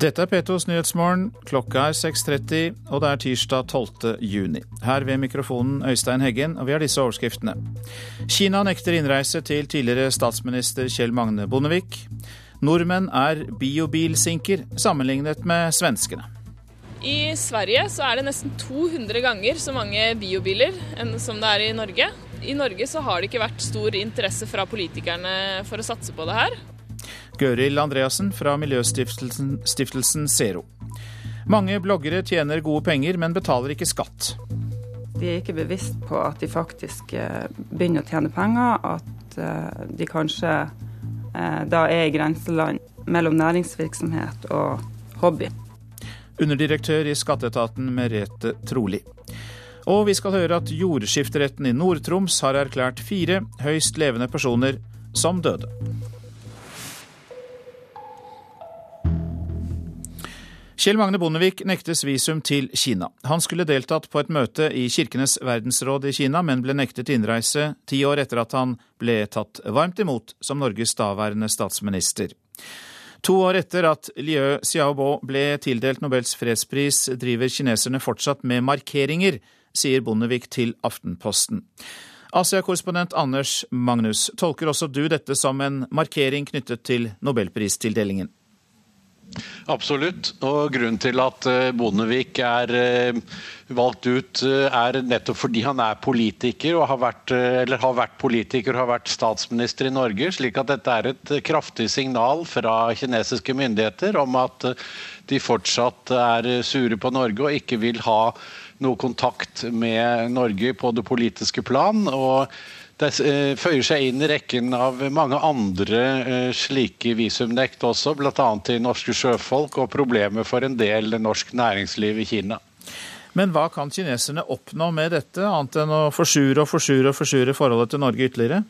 Dette er P2s Nyhetsmorgen. Klokka er 6.30, og det er tirsdag 12. juni. Her ved mikrofonen Øystein Heggen, og vi har disse overskriftene. Kina nekter innreise til tidligere statsminister Kjell Magne Bondevik. Nordmenn er biobilsinker sammenlignet med svenskene. I Sverige så er det nesten 200 ganger så mange biobiler enn som det er i Norge. I Norge så har det ikke vært stor interesse fra politikerne for å satse på det her. Gøril Andreassen fra miljøstiftelsen Zero. Mange bloggere tjener gode penger, men betaler ikke skatt. De er ikke bevisst på at de faktisk eh, begynner å tjene penger, at eh, de kanskje eh, da er i grenseland mellom næringsvirksomhet og hobby. Underdirektør i skatteetaten Merete Troli. Og vi skal høre at jordskifteretten i Nord-Troms har erklært fire høyst levende personer som døde. Kjell Magne Bondevik nektes visum til Kina. Han skulle deltatt på et møte i Kirkenes verdensråd i Kina, men ble nektet innreise ti år etter at han ble tatt varmt imot som Norges daværende statsminister. To år etter at Liu Xiaobo ble tildelt Nobels fredspris, driver kineserne fortsatt med markeringer, sier Bondevik til Aftenposten. Asia-korrespondent Anders Magnus, tolker også du dette som en markering knyttet til nobelpristildelingen? Absolutt. Og grunnen til at eh, Bondevik er eh, valgt ut, eh, er nettopp fordi han er politiker, og har vært, eller har vært politiker og har vært statsminister i Norge. Slik at dette er et kraftig signal fra kinesiske myndigheter om at de fortsatt er sure på Norge og ikke vil ha noe kontakt med Norge på det politiske plan. og det eh, føyer seg inn i rekken av mange andre eh, slike visumnekt også, bl.a. til norske sjøfolk og problemer for en del norsk næringsliv i Kina. Men hva kan kineserne oppnå med dette, annet enn å forsure og forsure og forsure forholdet til Norge ytterligere?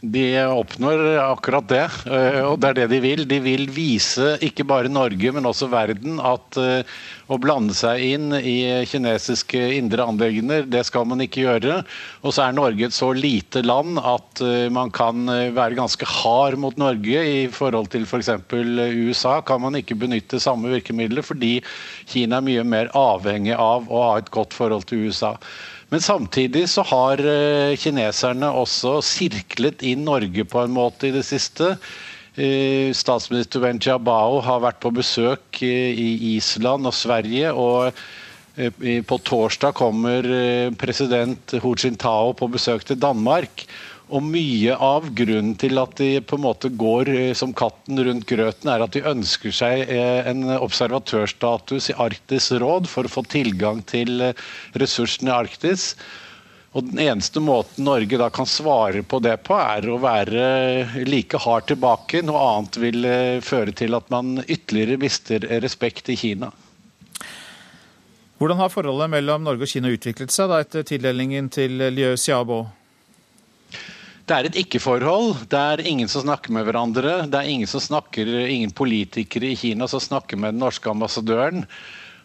De oppnår akkurat det, eh, og det er det de vil. De vil vise ikke bare Norge, men også verden at eh, å blande seg inn i kinesiske indre anliggender, det skal man ikke gjøre. Og så er Norge et så lite land at eh, man kan være ganske hard mot Norge i forhold til f.eks. For USA. Kan man ikke benytte samme virkemidler fordi Kina er mye mer avhengig av å ha et godt forhold til USA. Men samtidig så har eh, kineserne også sirklet inn Norge på en måte i det siste. Eh, statsminister Wen Jiabao har vært på besøk i Island og Sverige. og eh, på torsdag kommer president Hu Jintao på besøk til Danmark. Og mye av grunnen til at de på en måte går eh, som katten rundt grøten, er at de ønsker seg eh, en observatørstatus i Arktis råd for å få tilgang til eh, ressursene i Arktis. Og Den eneste måten Norge da kan svare på det på, er å være like hard tilbake. Noe annet vil føre til at man ytterligere mister respekt i Kina. Hvordan har forholdet mellom Norge og Kina utviklet seg da etter tildelingen til Liu Xiaobo? Det er et ikke-forhold. Det er ingen som snakker med hverandre. Det er ingen, snakker, ingen politikere i Kina som snakker med den norske ambassadøren.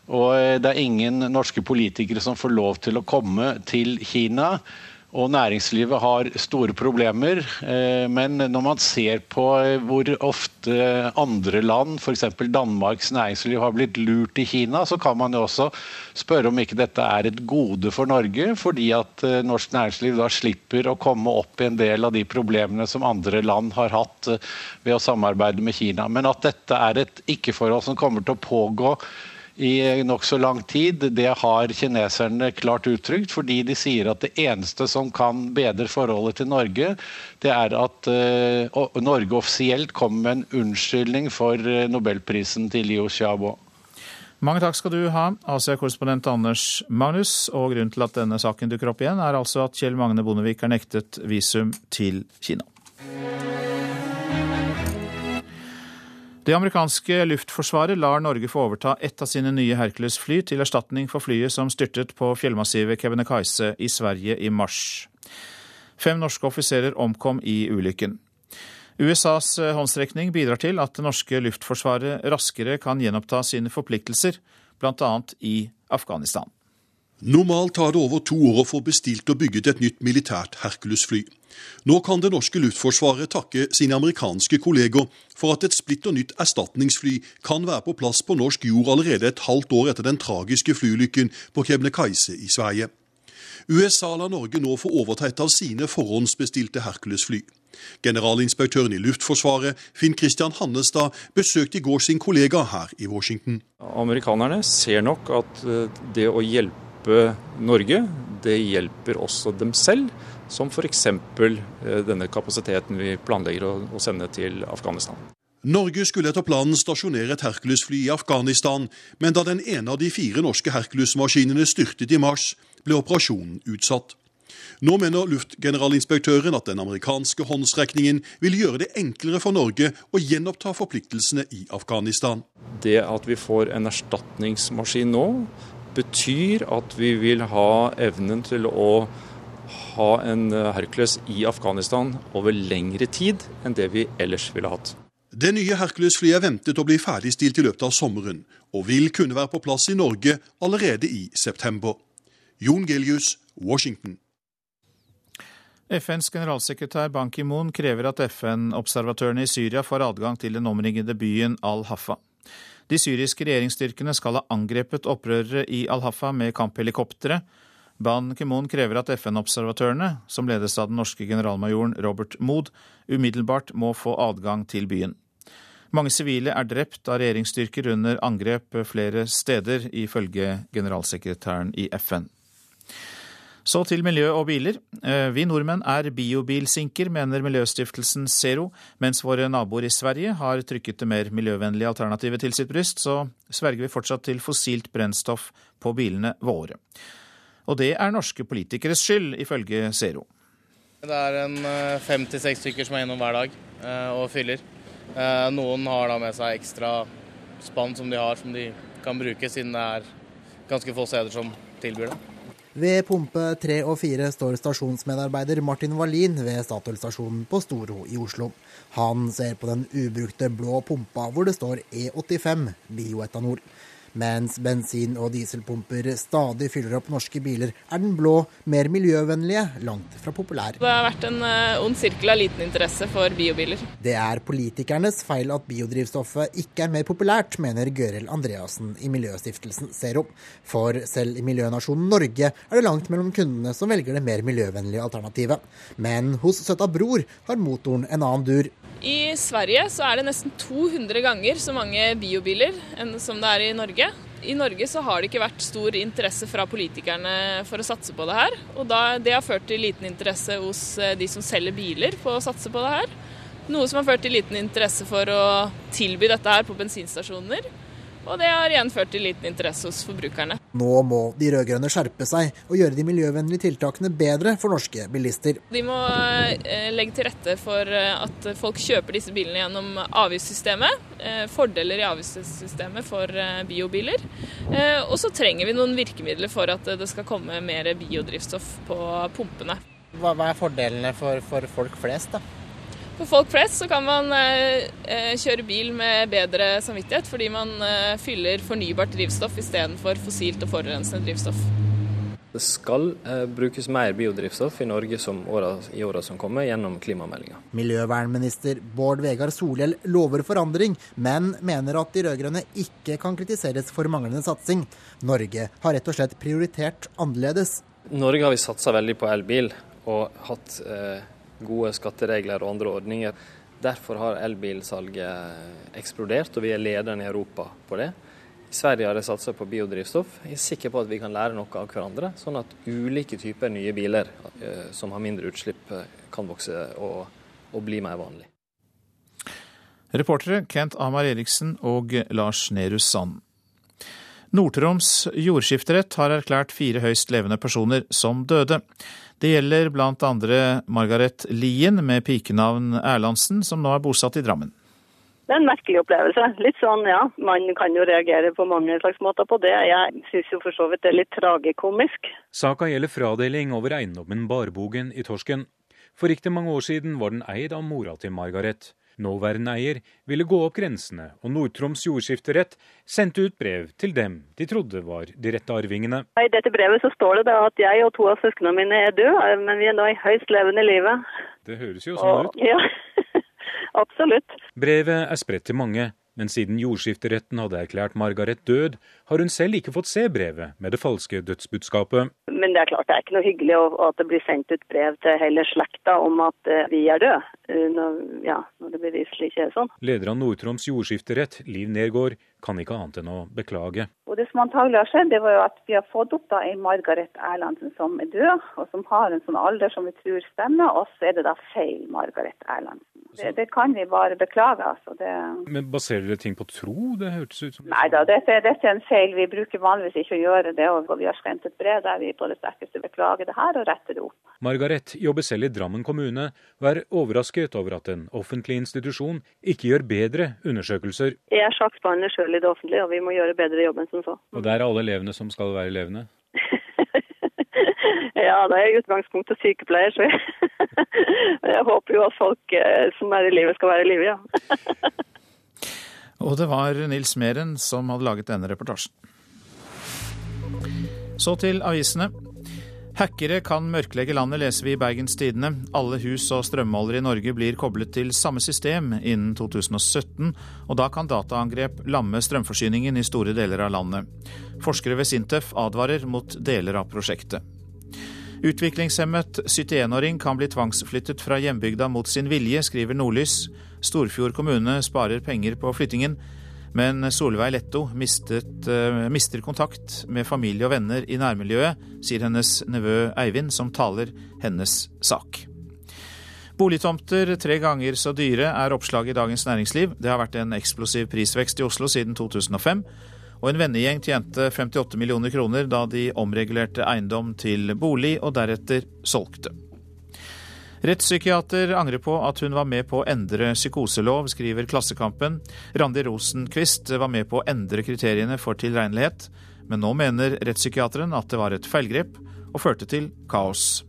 Og det er ingen norske politikere som får lov til å komme til Kina. Og næringslivet har store problemer. Eh, men når man ser på eh, hvor ofte andre land, f.eks. Danmarks næringsliv, har blitt lurt i Kina, så kan man jo også spørre om ikke dette er et gode for Norge. Fordi at eh, norsk næringsliv da slipper å komme opp i en del av de problemene som andre land har hatt ved å samarbeide med Kina. Men at dette er et ikke-forhold som kommer til å pågå i nokså lang tid. Det har kineserne klart uttrykt, fordi de sier at det eneste som kan bedre forholdet til Norge, det er at uh, Norge offisielt kommer med en unnskyldning for uh, nobelprisen til Liu Xiaobo. Mange takk skal du ha, Asia-korrespondent Anders Magnus. Og grunnen til at denne saken dukker opp igjen, er altså at Kjell Magne Bondevik er nektet visum til Kina. Det amerikanske luftforsvaret lar Norge få overta ett av sine nye Hercules-fly til erstatning for flyet som styrtet på fjellmassivet Kebnekaise i Sverige i mars. Fem norske offiserer omkom i ulykken. USAs håndstrekning bidrar til at det norske luftforsvaret raskere kan gjenoppta sine forpliktelser, bl.a. i Afghanistan. Normalt tar det over to år å få bestilt og bygget et nytt militært Hercules-fly. Nå kan det norske luftforsvaret takke sine amerikanske kolleger for at et splitter nytt erstatningsfly kan være på plass på norsk jord allerede et halvt år etter den tragiske flyulykken på Kebnekaise i Sverige. USA lar Norge nå få overta et av sine forhåndsbestilte Hercules-fly. Generalinspektøren i Luftforsvaret, Finn Christian Hannestad, besøkte i går sin kollega her i Washington. Amerikanerne ser nok at eh, det å hjelpe hjelpe Norge. Det hjelper også dem selv, som f.eks. Eh, denne kapasiteten vi planlegger å sende til Afghanistan. Norge skulle etter planen stasjonere et Hercules-fly i Afghanistan, men da den ene av de fire norske Hercules-maskinene styrtet i mars, ble operasjonen utsatt. Nå mener luftgeneralinspektøren at den amerikanske håndsrekningen vil gjøre det enklere for Norge å gjenoppta forpliktelsene i Afghanistan. Det at vi får en erstatningsmaskin nå, betyr at vi vil ha evnen til å ha en eh, Hercules i Afghanistan over lengre tid enn det vi ellers ville hatt. Det nye Hercules-flyet er ventet å bli ferdigstilt i løpet av sommeren, og vil kunne være på plass i Norge allerede i september. Jon Gelius, Washington. FNs generalsekretær Ban Ki-moon krever at FN-observatørene i Syria får adgang til den omringede byen Al-Haffa. De syriske regjeringsstyrkene skal ha angrepet opprørere i Al-Hafa med kamphelikoptre. Ban Ki-moon krever at FN-observatørene, som ledes av den norske generalmajoren Robert Mood, umiddelbart må få adgang til byen. Mange sivile er drept av regjeringsstyrker under angrep flere steder, ifølge generalsekretæren i FN. Så til miljø og biler. Eh, vi nordmenn er biobilsinker, mener miljøstiftelsen Zero. Mens våre naboer i Sverige har trykket det mer miljøvennlige alternativet til sitt bryst, så sverger vi fortsatt til fossilt brennstoff på bilene våre. Og det er norske politikeres skyld, ifølge Zero. Det er en eh, fem til seks stykker som er innom hver dag eh, og fyller. Noen har da med seg ekstra spann som de har, som de kan bruke, siden det er ganske få steder som tilbyr det. Ved pumpe 3 og 4 står stasjonsmedarbeider Martin Wallin ved Statoil-stasjonen på Storo i Oslo. Han ser på den ubrukte blå pumpa hvor det står E85 bioetanol. Mens bensin- og dieselpumper stadig fyller opp norske biler, er den blå, mer miljøvennlige, langt fra populær. Det har vært en uh, ond sirkel av liten interesse for biobiler. Det er politikernes feil at biodrivstoffet ikke er mer populært, mener Gøril Andreassen i Miljøstiftelsen Zero. For selv i miljønasjonen Norge er det langt mellom kundene som velger det mer miljøvennlige alternativet. Men hos Søta Bror har motoren en annen dur. I Sverige så er det nesten 200 ganger så mange biobiler enn som det er i Norge. I Norge så har det ikke vært stor interesse fra politikerne for å satse på det her. Og det har ført til liten interesse hos eh, de som selger biler på å satse på det her. Noe som har ført til liten interesse for å tilby dette her på bensinstasjoner. Og det har igjen ført til liten interesse hos forbrukerne. Nå må de rød-grønne skjerpe seg og gjøre de miljøvennlige tiltakene bedre for norske bilister. De må eh, legge til rette for eh, at folk kjøper disse bilene gjennom avgiftssystemet. Eh, fordeler i avgiftssystemet for biobiler. Og så trenger vi noen virkemidler for at det skal komme mer biodrivstoff på pumpene. Hva er fordelene for, for folk flest, da? For folk flest så kan man eh, eh, kjøre bil med bedre samvittighet, fordi man eh, fyller fornybart drivstoff istedenfor fossilt og forurensende drivstoff. Det skal eh, brukes mer biodrivstoff i Norge året, i åra som kommer, gjennom klimameldinga. Miljøvernminister Bård Vegar Solhjell lover forandring, men mener at de rød-grønne ikke kan kritiseres for manglende satsing. Norge har rett og slett prioritert annerledes. Norge har vi satsa veldig på elbil, og hatt eh, gode skatteregler og andre ordninger. Derfor har elbilsalget eksplodert, og vi er lederen i Europa på det. I Sverige har de satsa på biodrivstoff. Jeg er sikker på at vi kan lære noe av hverandre, sånn at ulike typer nye biler eh, som har mindre utslipp, eh, kan vokse og, og bli mer vanlig. Reportere Kent Amar Eriksen og Lars Nehru Sand. Nord-Troms jordskifterett har erklært fire høyst levende personer som døde. Det gjelder blant andre Margaret Lien med pikenavn Erlandsen, som nå er bosatt i Drammen. Det er en merkelig opplevelse. Litt sånn, ja. Man kan jo reagere på mange slags måter på det. Jeg syns jo for så vidt det er litt tragikomisk. Saka gjelder fradeling over eiendommen Barbogen i Torsken. For riktig mange år siden var den eid av mora til Margaret. Nåværende eier ville gå opp grensene, og Nord-Troms jordskifterett sendte ut brev til dem de trodde var de rette arvingene. I dette brevet så står det at jeg og to av søsknene mine er døde, men vi er nå i høyst levende live. Det høres jo sånn ut. Ja, absolutt. Brevet er spredt til mange, men siden jordskifteretten hadde erklært Margaret død, har hun selv ikke fått se brevet med det falske dødsbudskapet. Men det er klart det er ikke noe hyggelig at det blir sendt ut brev til hele slekta om at eh, vi er døde, eh, når, ja, når det beviselig ikke er sånn. Leder av Nord-Troms jordskifterett, Liv Nergård, kan ikke annet enn å beklage. Og Det som antagelig har skjedd, det var jo at vi har fått opp da en Margaret Erlandsen som er død, og som har en sånn alder som vi tror stemmer, og så er det da feil Margaret Erlandsen. Det, det kan vi bare beklage. altså. Det... Men baserer dere ting på tro? Det hørtes ut som Nei da, dette, dette, er en feil. Vi bruker vanligvis ikke å gjøre det. og Vi har sendt et brev der vi på det sterkeste beklager det her og retter det opp. Margaret jobber selv i Drammen kommune og er overrasket over at en offentlig institusjon ikke gjør bedre undersøkelser. Jeg er saksbehandler sjøl i det offentlige, og vi må gjøre bedre jobb enn som så. Og det er alle elevene som skal være elevene? Ja, da er jeg i utgangspunktet sykepleier, så jeg, håper jo at folk eh, som er i livet, skal være i live, ja. Og det var Nils Meren som hadde laget denne reportasjen. Så til avisene. Hackere kan mørklegge landet, leser vi i Bergens Tidende. Alle hus og strømmålere i Norge blir koblet til samme system innen 2017, og da kan dataangrep lamme strømforsyningen i store deler av landet. Forskere ved Sintef advarer mot deler av prosjektet. Utviklingshemmet 71-åring kan bli tvangsflyttet fra hjembygda mot sin vilje, skriver Nordlys. Storfjord kommune sparer penger på flyttingen, men Solveig Letto mistet, uh, mister kontakt med familie og venner i nærmiljøet, sier hennes nevø Eivind, som taler hennes sak. Boligtomter tre ganger så dyre er oppslaget i Dagens Næringsliv. Det har vært en eksplosiv prisvekst i Oslo siden 2005. Og en vennegjeng tjente 58 millioner kroner da de omregulerte eiendom til bolig og deretter solgte. Rettspsykiater angrer på at hun var med på å endre psykoselov, skriver Klassekampen. Randi Rosenquist var med på å endre kriteriene for tilregnelighet, men nå mener rettspsykiateren at det var et feilgrep og førte til kaos.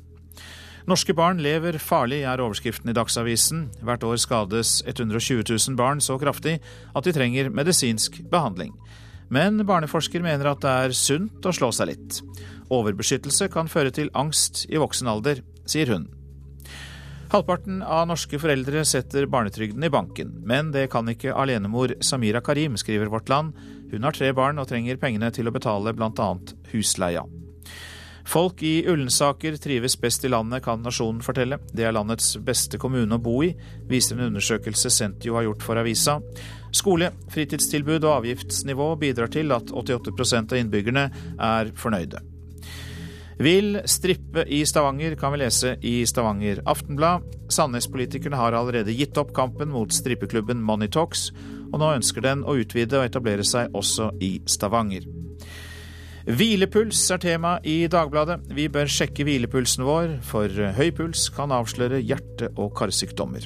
Norske barn lever farlig, er overskriften i Dagsavisen. Hvert år skades 120 000 barn så kraftig at de trenger medisinsk behandling. Men barneforsker mener at det er sunt å slå seg litt. Overbeskyttelse kan føre til angst i voksen alder, sier hun. Halvparten av norske foreldre setter barnetrygden i banken, men det kan ikke alenemor Samira Karim, skriver Vårt Land. Hun har tre barn og trenger pengene til å betale bl.a. husleia. Folk i Ullensaker trives best i landet, kan Nasjonen fortelle. Det er landets beste kommune å bo i, viser en undersøkelse Sentio har gjort for avisa. Skole, fritidstilbud og avgiftsnivå bidrar til at 88% av innbyggerne er fornøyde. Vil strippe i Stavanger, kan vi lese i Stavanger Aftenblad. Sandnes-politikerne har allerede gitt opp kampen mot strippeklubben Money Talks, og nå ønsker den å utvide og etablere seg også i Stavanger. Hvilepuls er tema i Dagbladet. Vi bør sjekke hvilepulsen vår, for høy puls kan avsløre hjerte- og karsykdommer.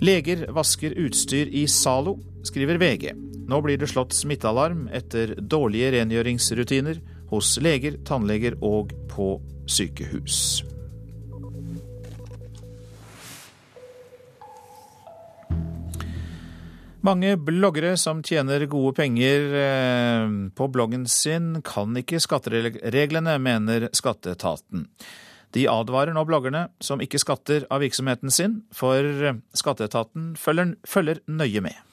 Leger vasker utstyr i Zalo, skriver VG. Nå blir det slått smittealarm etter dårlige rengjøringsrutiner hos leger, tannleger og på sykehus. Mange bloggere som tjener gode penger eh, på bloggen sin, kan ikke skattereglene, mener skatteetaten. De advarer nå bloggerne som ikke skatter av virksomheten sin, for skatteetaten følger, følger nøye med.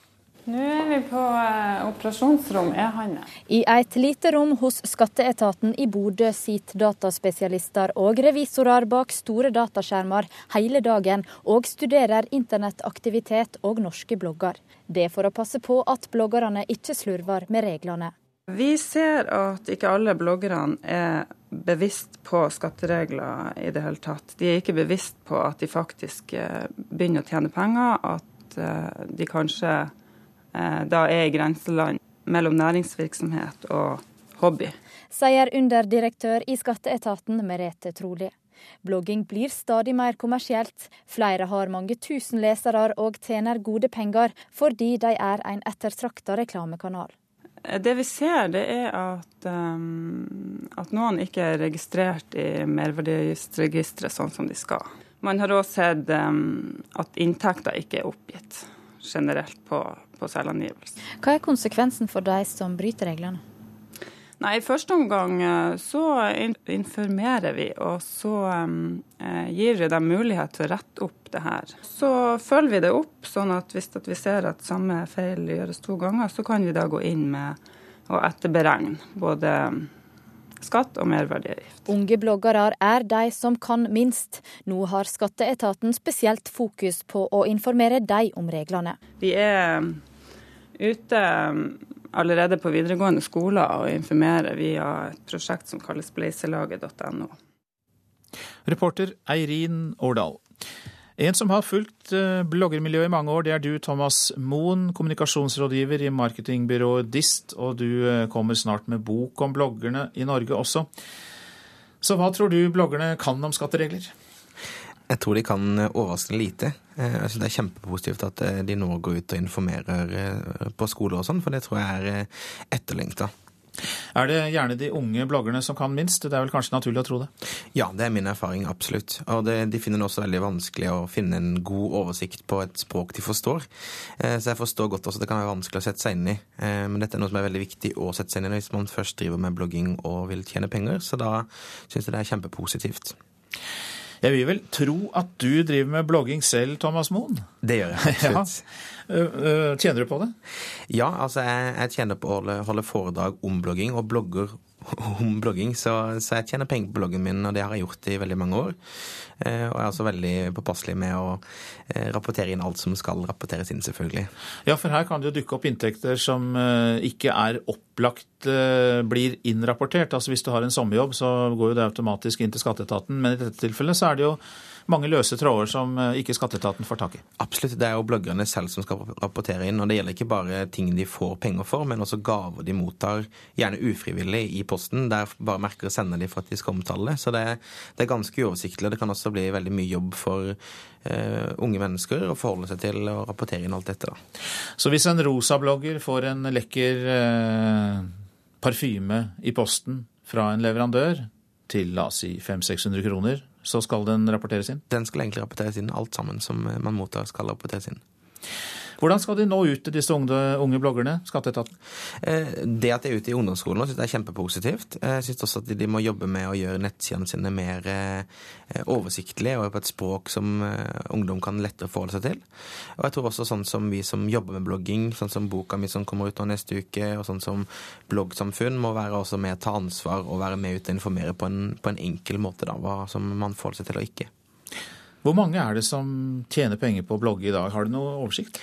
Nå er vi på eh, operasjonsrom E-Hanne. I et lite rom hos skatteetaten i Bodø sitter dataspesialister og revisorer bak store dataskjermer hele dagen og studerer internettaktivitet og norske blogger. Det for å passe på at bloggerne ikke slurver med reglene. Vi ser at ikke alle bloggerne er bevisst på skatteregler i det hele tatt. De er ikke bevisst på at de faktisk eh, begynner å tjene penger, at eh, de kanskje da er i grenseland mellom næringsvirksomhet og hobby. Sier underdirektør i skatteetaten Merete Troli. Blogging blir stadig mer kommersielt. Flere har mange tusen lesere og tjener gode penger fordi de er en ettertrakta reklamekanal. Eh, det vi ser, det er at, um, at noen ikke er registrert i merverdiavgiftsregisteret sånn som de skal. Man har òg sett um, at inntekter ikke er oppgitt generelt på, på selvangivelse. Hva er konsekvensen for de som bryter reglene? Nei, I første omgang eh, så informerer vi, og så um, gir vi dem mulighet til å rette opp det her. Så følger vi det opp, sånn at hvis at vi ser at samme feil gjøres to ganger, så kan vi da gå inn med å etterberegne både skatt og merverdiavgift. Unge bloggere er de som kan minst. Nå har skatteetaten spesielt fokus på å informere de om reglene. Vi er ute allerede på videregående skoler og informerer via et prosjekt som kalles spleiselaget.no. Reporter Eirin Årdal. En som har fulgt eh, bloggermiljøet i mange år, det er du, Thomas Moen, kommunikasjonsrådgiver i marketingbyrået Dist, og du eh, kommer snart med bok om bloggerne i Norge også. Så hva tror du bloggerne kan om skatteregler? Jeg tror de kan overraskende lite. Eh, jeg synes Det er kjempepositivt at de nå går ut og informerer på skoler og sånn, for det tror jeg er etterlengta. Er det gjerne de unge bloggerne som kan minst? Det er vel kanskje naturlig å tro det? Ja, det er min erfaring, absolutt. Og det, de finner det også veldig vanskelig å finne en god oversikt på et språk de forstår. Eh, så jeg forstår godt også at det kan være vanskelig å sette seg inn i. Eh, men dette er noe som er veldig viktig å sette seg inn i hvis man først driver med blogging og vil tjene penger. Så da syns jeg det er kjempepositivt. Jeg vil vel tro at du driver med blogging selv, Thomas Moen? Det gjør jeg, absolutt. ja. Tjener du på det? Ja, altså jeg, jeg tjener på å holde, holde foredrag om blogging, og blogger om blogging, så, så, jeg tjener penger på bloggen min, og det har jeg gjort i veldig mange år. Eh, og jeg er også veldig påpasselig med å eh, rapportere inn alt som skal rapporteres inn, selvfølgelig. Ja, for her kan det jo dukke opp inntekter som eh, ikke er opplagt blir innrapportert. Altså hvis du har en sommerjobb, så går jo det automatisk inn til skatteetaten, men i dette tilfellet så er det jo mange løse tråder som eh, ikke skatteetaten får tak i. Absolutt. Det er jo bloggerne selv som skal rapportere inn. Og det gjelder ikke bare ting de får penger for, men også gaver de mottar, gjerne ufrivillig, i posten. Der bare merker og sender de for at de skal omtale det. Så det, det er ganske uoversiktlig. Det kan også bli veldig mye jobb for uh, unge mennesker å forholde seg til å rapportere inn alt dette. Da. Så hvis en rosa-blogger får en lekker uh, parfyme i posten fra en leverandør til la oss si 500-600 kroner, så skal den rapporteres inn? Den skal egentlig rapporteres inn. Alt sammen som man mottar, skal rapporteres inn. Hvordan skal de nå ut til disse unge, unge bloggerne, skatteetaten? Eh, det at de er ute i ungdomsskolen synes jeg er kjempepositivt. Jeg syns også at de må jobbe med å gjøre nettsidene sine mer eh, oversiktlige og på et språk som eh, ungdom kan lettere forholde seg til. Og jeg tror også sånn som vi som jobber med blogging, sånn som boka mi som kommer ut nå neste uke, og sånn som bloggsamfunn, må være også med å ta ansvar og være med ut og informere på en, på en enkel måte, da, hva som man forholder seg til og ikke. Hvor mange er det som tjener penger på å blogge i dag? Har du noe oversikt?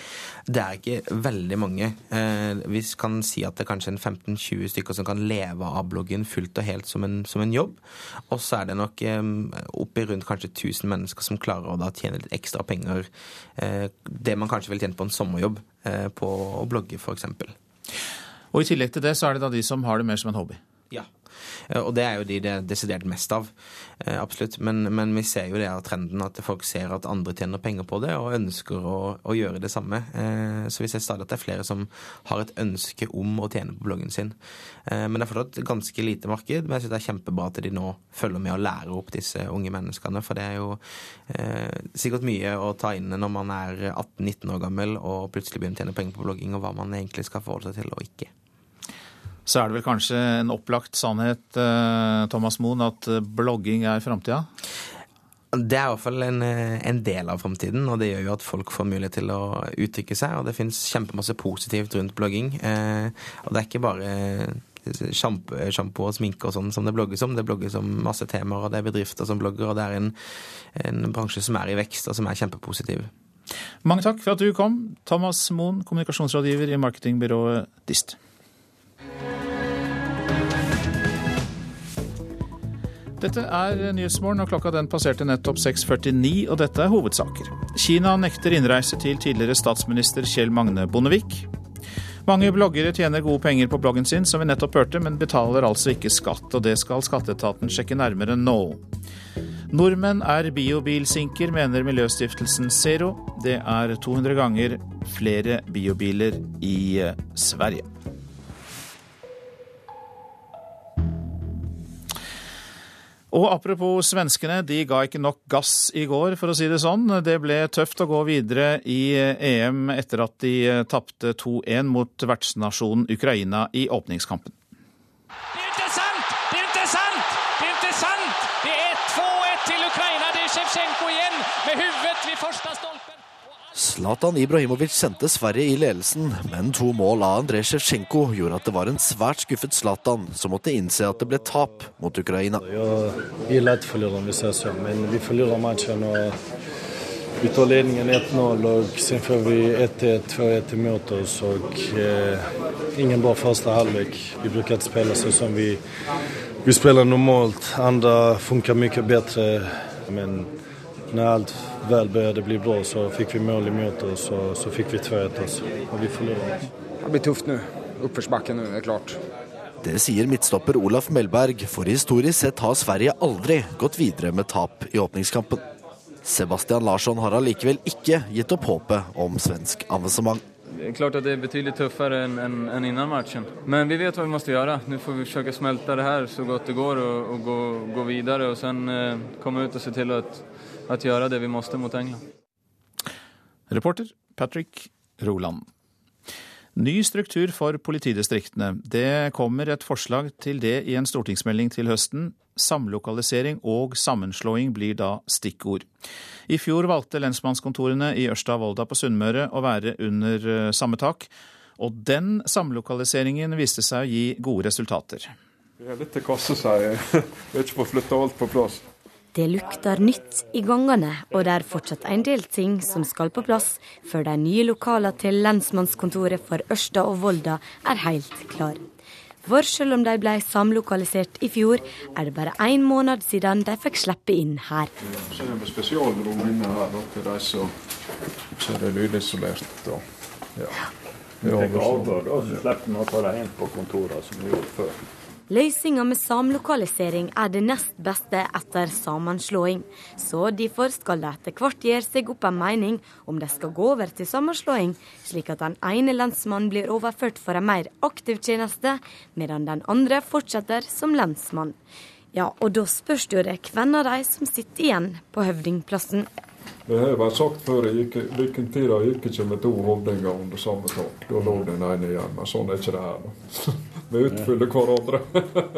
Det er ikke veldig mange. Eh, vi kan si at det er kanskje en 15-20 stykker som kan leve av bloggen fullt og helt som en, som en jobb. Og så er det nok eh, oppi rundt kanskje 1000 mennesker som klarer å da tjene litt ekstra penger. Eh, det man kanskje vil tjene på en sommerjobb på å blogge, f.eks. Og i tillegg til det så er det da de som har det mer som en hobby? Ja. Eh, og det er jo de det er desidert mest av. Eh, absolutt. Men, men, vi ser jo det av trenden at folk ser at andre tjener penger på det, og ønsker å, å gjøre det samme. Eh, så vi ser stadig at det er flere som har et ønske om å tjene på bloggen sin. Men det er fortsatt ganske lite marked. Men jeg syns det er kjempebra at de nå følger med og lærer opp disse unge menneskene. For det er jo sikkert mye å ta inn når man er 18-19 år gammel og plutselig begynner å tjene penger på blogging, og hva man egentlig skal forholde seg til og ikke så er det vel kanskje en opplagt sannhet, eh, Thomas Moen, at eh, blogging er framtida? Det er i hvert fall en, eh, en, del av framtiden, og det gjør jo at folk får mulighet til å uttrykke seg. Og det fins kjempemasse positivt rundt blogging. Eh, og det er ikke bare sjampo og sminke og sånn som det blogges om. Det blogges om masse temaer, og det er bedrifter som blogger, og det er en, en bransje som er i vekst, og som er kjempepositiv. Mange takk for at du kom, Thomas Moen, kommunikasjonsrådgiver i marketingbyrået Dist. Dette er Nyhetsmorgen, og klokka den passerte nettopp 6.49, og dette er hovedsaker. Kina nekter innreise til tidligere statsminister Kjell Magne Bondevik. Mange bloggere tjener gode penger på bloggen sin, som vi nettopp hørte, men betaler altså ikke skatt, og det skal skatteetaten sjekke nærmere nå. Nordmenn er biobilsinker, mener miljøstiftelsen Zero. Det er 200 ganger flere biobiler i eh, Sverige. Og apropos svenskene, de ga ikke nok gass i går, for å si det sånn. Det ble tøft å gå videre i EM etter at de tapte 2-1 mot vertsnasjonen Ukraina i åpningskampen. Det er ikke sant! Det er ikke sant! Det er ikke sant! Det er 2-1 til Ukraina. Det er Sjevtsjenko igjen med hodet ved første stolpen. Zlatan Ibrahimovic sendte Sverige i ledelsen, men to mål av Andrej Sjevtsjenko gjorde at det var en svært skuffet Zlatan som måtte innse at det ble tap mot Ukraina. Jeg liker ikke å vi men vi forlører matchen. og Vi tar ledningen 1-0 og så får vi 1-1, 2-1 imot oss. og eh, Ingen bra første halvlek. Vi bruker ikke spille sånn som vi, vi spiller normalt. Andre funker mye bedre. Men når alt vel började bli bra, så fikk vi mål emot oss, och så fikk vi 2-1. Altså. Og vi forlorer. Det blir tufft nå. Uppförsbacke nå, det er klart. Det sier midtstopper Olaf Melberg, for historisk sett har Sverige aldri gått videre med tap i åpningskampen. Sebastian Larsson har allikevel ikke gitt opp håpet om svensk avansement. Det er klart at det er betydelig tøffere enn en, en innan matchen. Men vi vet hva vi må gjøre. Nå får vi forsøke å smelte det her så godt det går og, og gå, gå, videre. Og så eh, komme ut og se til å gjøre det vi måtte mot England. Reporter Patrick Roland. Ny struktur for politidistriktene. Det kommer et forslag til det i en stortingsmelding til høsten. Samlokalisering og sammenslåing blir da stikkord. I fjor valgte lensmannskontorene i Ørsta og Volda på Sunnmøre å være under eh, samme tak, og den samlokaliseringen viste seg å gi gode resultater. Det er litt til kasse, sier jeg. Vi har ikke fått flytta alt på plass. Det lukter nytt i gangene, og det er fortsatt en del ting som skal på plass før de nye lokalene til lensmannskontoret for Ørsta og Volda er helt klare. For selv om de ble samlokalisert i fjor, er det bare én måned siden de fikk slippe inn her. Så er det spesialrom inne her til de som så er det lydisolert. Ja. Ja. Det gaver, da, så slipper vi å ta dem inn på kontorene som vi gjorde før. Løsninga med samlokalisering er det nest beste etter sammenslåing. Så derfor skal de etter hvert gjøre seg opp en mening om de skal gå over til sammenslåing, slik at den ene lensmannen blir overført for en mer aktiv tjeneste, medan den andre fortsetter som lensmann. Ja, og da spørs det jo hvem av de som sitter igjen på høvdingplassen. Det har vært sagt før, vikingtida gikk ikke med to høvdinger under samme tak. Da lå den ene igjen, men sånn er ikke det her. Vi utfyller hverandre.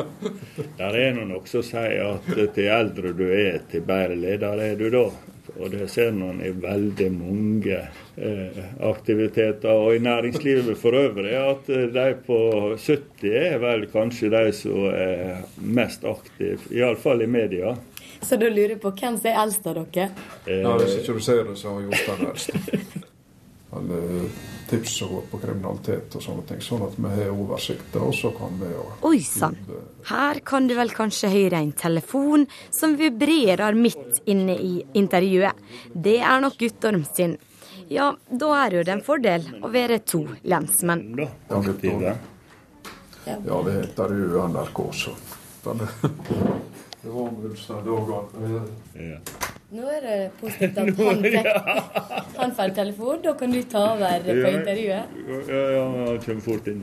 Der er noen også som sier at til eldre du er, til bedre leder er du da. Og det ser man i veldig mange eh, aktiviteter. Og i næringslivet for øvrig at de på 70 er vel kanskje de som er mest aktive, iallfall i media. Så da lurer jeg på hvem som er eldst av dere? Eh, Nei, Hvis ikke du ser det, så har Jostein eldst. Tips som går på kriminalitet og sånne ting, sånn at vi har oversikt. Og så kan vi jo Oi sann. Her kan du vel kanskje høre en telefon som vibrerer midt inne i intervjuet. Det er nok Guttorm sin. Ja, da er jo det en fordel å være to lensmenn. Ja, ja det heter jo NRK, så. Det var vel sånn dagene. Nå er det positivt at han fikk han får telefon. Da kan du ta over på intervjuet. Ja, ja, han kommer fort inn.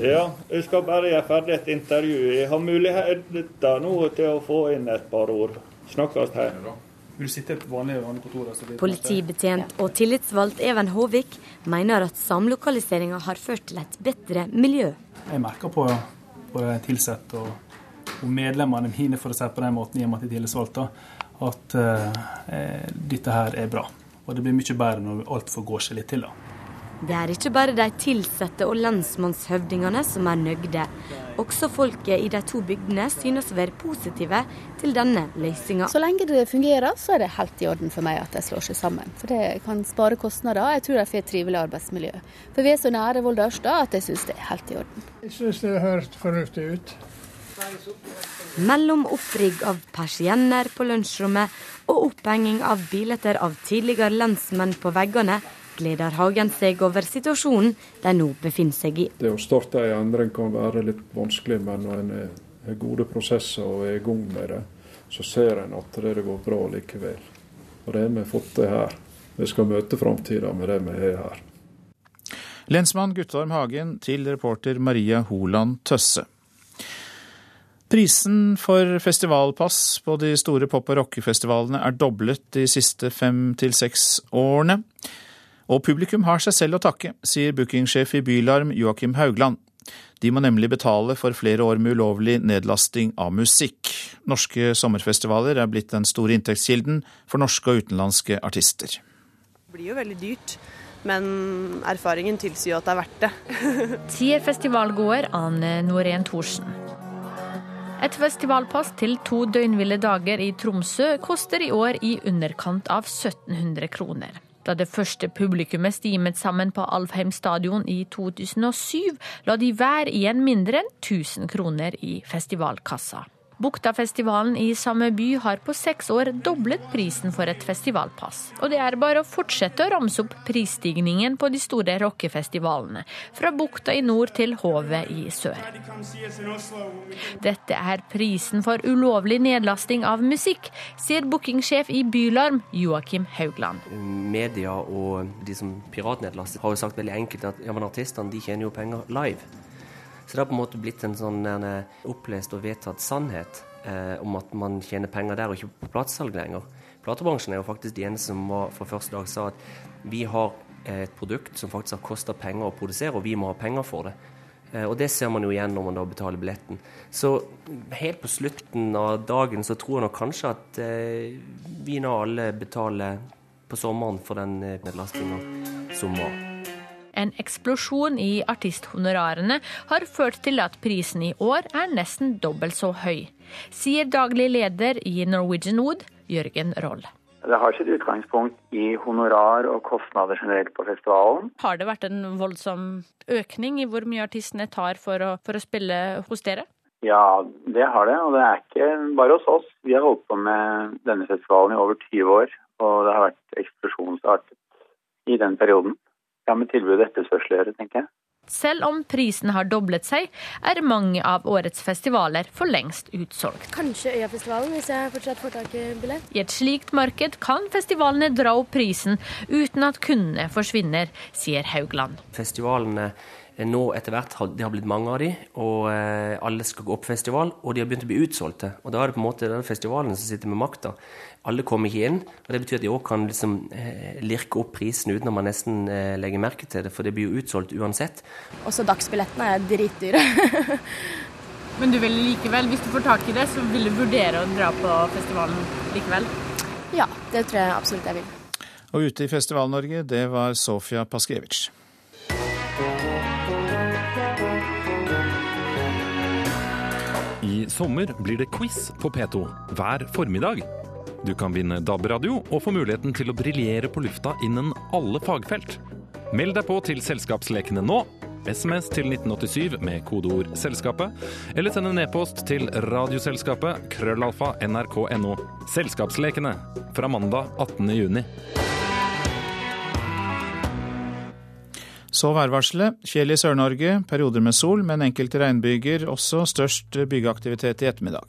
Ja, jeg skal bare gjøre ferdig et intervju. Jeg har muligheter nå til å få inn et par ord. Snakkes her. Politibetjent og tillitsvalgt Even Håvik mener at samlokaliseringa har ført til et bedre miljø. Jeg merker på, på de ansatte og og medlemmene mine, for å si på den måten, i og med at jeg er tillitsvalgt, at eh, dette her er bra. Og det blir mye bedre når alt får gå seg litt til. da. Det er ikke bare de ansatte og lensmannshøvdingene som er nøyde. Også folket i de to bygdene synes å være positive til denne løsninga. Så lenge det fungerer, så er det helt i orden for meg at de slår seg sammen. For det kan spare kostnader. Jeg tror de får et trivelig arbeidsmiljø. For vi er så nære Volda Ørsta at jeg synes det er helt i orden. Jeg synes det høres fornuftig ut. Mellom opprigg av persienner på lunsjrommet og opphenging av bilder av tidligere lensmenn på veggene, gleder Hagen seg over situasjonen de nå befinner seg i. Det å starte en endring kan være litt vanskelig, men når en har gode prosesser og er i gang med det, så ser en at det går bra likevel. Og det har vi fått til her. Vi skal møte framtida med det vi har her. Lensmann Guttorm Hagen til reporter Maria Holand Tøsse. Prisen for festivalpass på de store pop- og rockefestivalene er doblet de siste fem til seks årene. Og publikum har seg selv å takke, sier bookingsjef i Bylarm Joakim Haugland. De må nemlig betale for flere år med ulovlig nedlasting av musikk. Norske sommerfestivaler er blitt den store inntektskilden for norske og utenlandske artister. Det blir jo veldig dyrt, men erfaringen tilsier jo at det er verdt det. Sier festivalgåer Ane Norén Thorsen. Et festivalpass til to døgnville dager i Tromsø koster i år i underkant av 1700 kroner. Da det første publikummet stimet sammen på Alfheim stadion i 2007, la de hver igjen mindre enn 1000 kroner i festivalkassa. Buktafestivalen i samme by har på seks år doblet prisen for et festivalpass. Og det er bare å fortsette å ramse opp prisstigningen på de store rockefestivalene. Fra bukta i nord til Hovet i sør. Dette er prisen for ulovlig nedlasting av musikk, sier bookingsjef i Bylarm Joakim Haugland. Media og de som piratnedlaster har jo sagt veldig enkelt at ja, men artistene de tjener jo penger live. Så det har på en måte blitt en sånn en opplest og vedtatt sannhet eh, om at man tjener penger der og ikke på platesalg lenger. Platebransjen er jo faktisk de eneste som var, fra første dag sa at vi har et produkt som faktisk har kosta penger å produsere, og vi må ha penger for det. Eh, og det ser man jo igjen når man da betaler billetten. Så helt på slutten av dagen så tror jeg nok kanskje at eh, vi nå alle betaler på sommeren for den eh, som var. En eksplosjon i artisthonorarene har ført til at prisen i år er nesten dobbelt så høy, sier daglig leder i Norwegian Wood, Jørgen Roll. Det har sitt utgangspunkt i honorar og kostnader generelt på festivalen. Har det vært en voldsom økning i hvor mye artistene tar for å, for å spille hos dere? Ja, det har det. Og det er ikke bare hos oss. Vi har holdt på med denne festivalen i over 20 år, og det har vært eksplosjonsartet i den perioden. Har med tilbud og etterspørsel å gjøre, tenker jeg. Selv om prisen har doblet seg, er mange av årets festivaler for lengst utsolgt. Kanskje Øyafestivalen, hvis jeg fortsatt får tak i billett. I et slikt marked kan festivalene dra opp prisen uten at kundene forsvinner, sier Haugland. Festivalene nå etter hvert har det har blitt mange av de, og alle skal gå opp festival, og de har begynt å bli utsolgte. Og da er det på en måte den festivalen som sitter med makta. Alle kommer ikke inn, og det betyr at de òg kan liksom, eh, lirke opp prisen uten at man nesten eh, legger merke til det, for det blir jo utsolgt uansett. Også dagsbillettene er dritdyre. Men du vil likevel, hvis du får tak i det, så vil du vurdere å dra på festivalen likevel? Ja, det tror jeg absolutt jeg vil. Og ute i Festival-Norge, det var Sofia Paskiewicz. Sommer blir det quiz på P2 hver formiddag. Du kan vinne DAB-radio og få muligheten til å briljere på lufta innen alle fagfelt. Meld deg på til Selskapslekene nå. SMS til 1987 med kodeord 'Selskapet', eller send en e-post til Radioselskapet krøllalfa nrk.no. Selskapslekene fra mandag 18. juni. Så værvarselet. Fjell i Sør-Norge, perioder med sol, men enkelte regnbyger. Også størst byggeaktivitet i ettermiddag.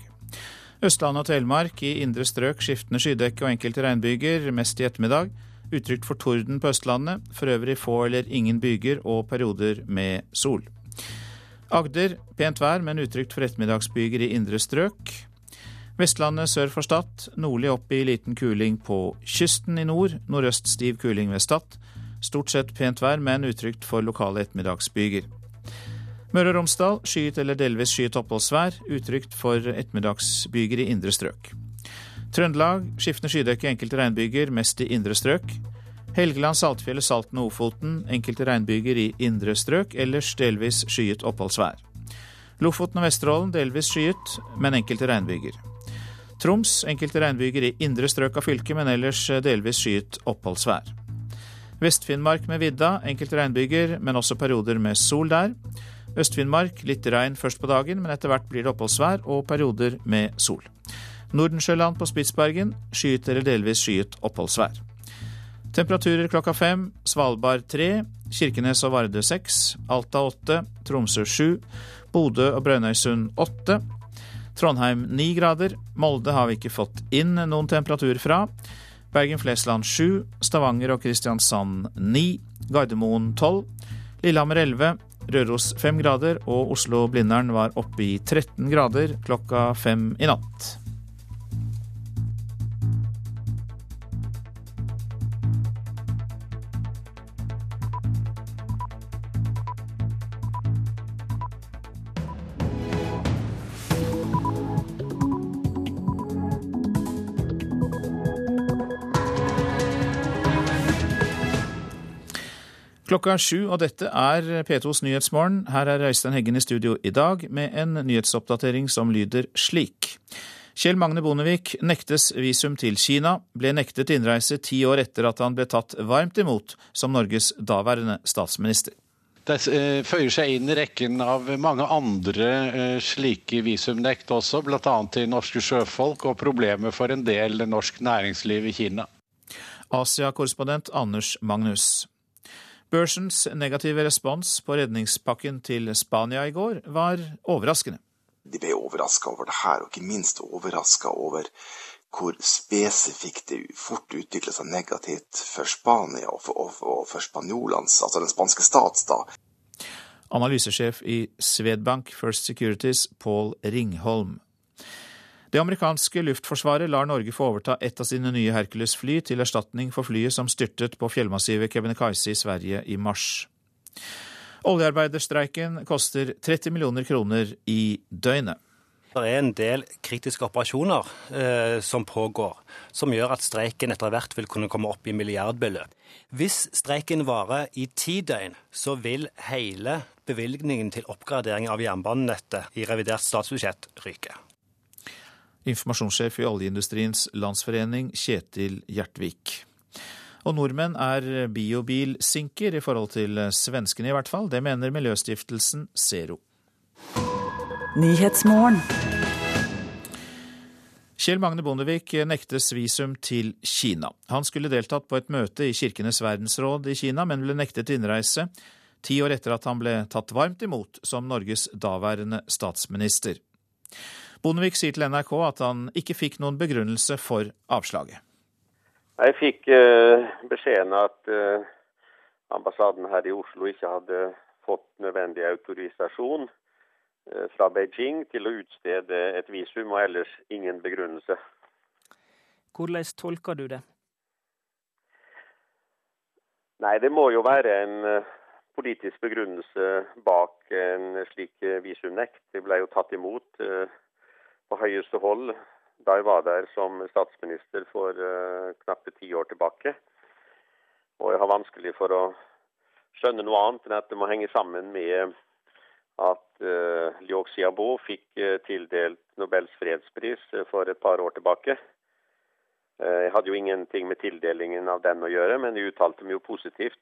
Østlandet og Telemark i indre strøk skiftende skydekke og enkelte regnbyger, mest i ettermiddag. Utrygt for torden på Østlandet, for øvrig få eller ingen byger og perioder med sol. Agder pent vær, men utrygt for ettermiddagsbyger i indre strøk. Vestlandet sør for Stad, nordlig opp i liten kuling på kysten i nord. Nordøst stiv kuling ved Stad. Stort sett pent vær, men utrygt for lokale ettermiddagsbyger. Møre og Romsdal skyet eller delvis skyet oppholdsvær, utrygt for ettermiddagsbyger i indre strøk. Trøndelag skiftende skydekke, enkelte regnbyger, mest i indre strøk. Helgeland, Saltfjellet, Salten og Ofoten enkelte regnbyger i indre strøk, ellers delvis skyet oppholdsvær. Lofoten og Vesterålen delvis skyet, men enkelte regnbyger. Troms enkelte regnbyger i indre strøk av fylket, men ellers delvis skyet oppholdsvær. Vest-Finnmark med vidda, enkelte regnbyger, men også perioder med sol der. Øst-Finnmark litt regn først på dagen, men etter hvert blir det oppholdsvær og perioder med sol. Nordensjøland på Spitsbergen skyet eller delvis skyet oppholdsvær. Temperaturer klokka fem. Svalbard tre. Kirkenes og Vardø seks. Alta åtte. Tromsø sju. Bodø og Brønnøysund åtte. Trondheim ni grader. Molde har vi ikke fått inn noen temperatur fra. Bergen-Flesland 7, Stavanger og Kristiansand 9, Gardermoen 12, Lillehammer 11, Røros 5 grader, og Oslo-Blindern var oppe i 13 grader klokka 5 i natt. Klokka er sju, og dette er P2s Nyhetsmorgen. Her er Øystein Heggen i studio i dag med en nyhetsoppdatering som lyder slik. Kjell Magne Bondevik nektes visum til Kina, ble nektet innreise ti år etter at han ble tatt varmt imot som Norges daværende statsminister. Det eh, føyer seg inn i rekken av mange andre eh, slike visumnekt også, bl.a. til norske sjøfolk og problemer for en del norsk næringsliv i Kina. Asia-korrespondent Anders Magnus. Børsens negative respons på redningspakken til Spania i går var overraskende. De ble overraska over det her, og ikke minst overraska over hvor spesifikt det fort utvikla seg negativt for Spania og for, og, og for spanjolene, altså den spanske stats, da. Analysesjef i Swedbank First Securities, Paul Ringholm. Det amerikanske luftforsvaret lar Norge få overta ett av sine nye Hercules-fly til erstatning for flyet som styrtet på fjellmassivet Kebnekaise i Sverige i mars. Oljearbeiderstreiken koster 30 millioner kroner i døgnet. Det er en del kritiske operasjoner eh, som pågår, som gjør at streiken etter hvert vil kunne komme opp i milliardbeløp. Hvis streiken varer i ti døgn, så vil hele bevilgningen til oppgradering av jernbanenettet i revidert statsbudsjett ryke informasjonssjef i Oljeindustriens Landsforening, Kjetil Gjertvik. Og nordmenn er biobilsinker i forhold til svenskene i hvert fall. Det mener miljøstiftelsen Zero. Kjell Magne Bondevik nektes visum til Kina. Han skulle deltatt på et møte i Kirkenes verdensråd i Kina, men ble nektet innreise ti år etter at han ble tatt varmt imot som Norges daværende statsminister. Bondevik sier til NRK at han ikke fikk noen begrunnelse for avslaget. Jeg fikk uh, beskjeden at uh, ambassaden her i Oslo ikke hadde fått nødvendig autorisasjon uh, fra Beijing til å utstede et visum, og ellers ingen begrunnelse. Hvordan tolker du det? Nei, Det må jo være en politisk begrunnelse bak en slik visumnekt. Det ble jo tatt imot på høyeste hold da jeg var der som statsminister for uh, knappe ti år tilbake. Og jeg har vanskelig for å skjønne noe annet enn at det må henge sammen med at uh, Liu Xiaobo fikk uh, tildelt Nobels fredspris for et par år tilbake. Jeg hadde jo ingenting med tildelingen av den å gjøre, men jeg uttalte meg jo positivt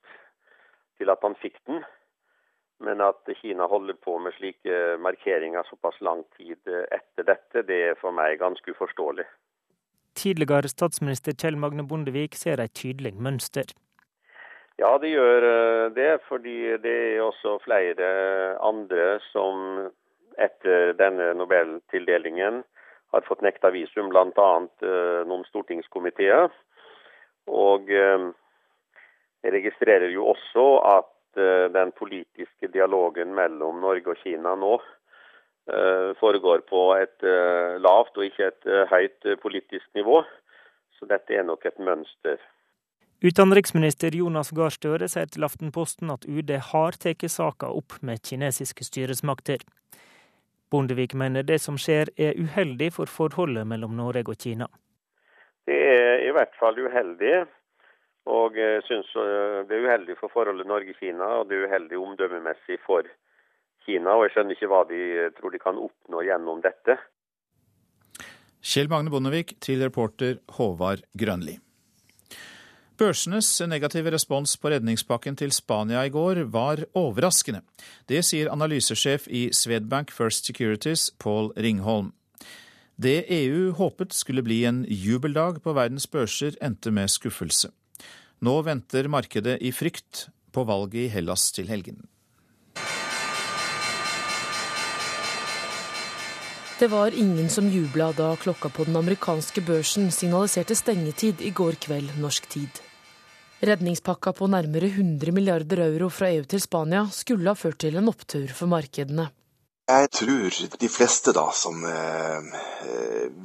til at han fikk den. Men at Kina holder på med slike markeringer såpass lang tid etter dette, det er for meg ganske uforståelig. Tidligere statsminister Kjell Magne Bondevik ser et tydelig mønster. Ja, det gjør eh, det. Fordi det er også flere andre som etter denne nobeltildelingen har fått nekta visum, bl.a. Eh, noen stortingskomiteer. Og eh, jeg registrerer jo også at den politiske dialogen mellom Norge og Kina nå eh, foregår på et eh, lavt og ikke et høyt politisk nivå. Så dette er nok et mønster. Utenriksminister Jonas Gahr Støre sier til Aftenposten at UD har tatt saka opp med kinesiske styresmakter. Bondevik mener det som skjer er uheldig for forholdet mellom Norge og Kina. Det er i hvert fall uheldig. Og jeg syns eh, det er uheldig for forholdet Norge-Kina, og det er uheldig omdømmemessig for Kina. Og jeg skjønner ikke hva de tror de kan oppnå gjennom dette. Kjell Magne Bondevik til reporter Håvard Grønli. Børsenes negative respons på redningspakken til Spania i går var overraskende. Det sier analysesjef i Swedbank First Securities, Paul Ringholm. Det EU håpet skulle bli en jubeldag på verdens børser, endte med skuffelse. Nå venter markedet i frykt på valget i Hellas til helgen. Det var ingen som jubla da klokka på den amerikanske børsen signaliserte stengetid i går kveld norsk tid. Redningspakka på nærmere 100 milliarder euro fra EU til Spania skulle ha ført til en opptur for markedene. Jeg tror de fleste da som eh,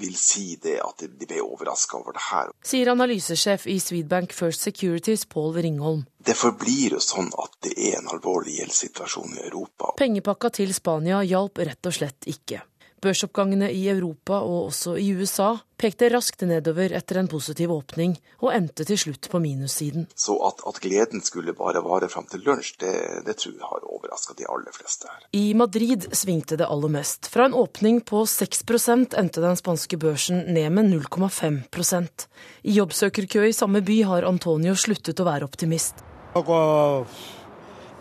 vil si det, at de ble overraska over det her. Sier analysesjef i Swedbank First Securities, Pål Ringholm. Det forblir jo sånn at det er en alvorlig gjeldssituasjon i Europa. Pengepakka til Spania hjalp rett og slett ikke. Børsoppgangene i Europa og også i USA pekte raskt nedover etter en positiv åpning, og endte til slutt på minussiden. Så at, at gleden skulle bare vare fram til lunsj, det, det tror jeg har overraska de aller fleste her. I Madrid svingte det aller mest. Fra en åpning på 6% endte den spanske børsen ned med 0,5% I jobbsøkerkø i samme by har Antonio sluttet å være optimist.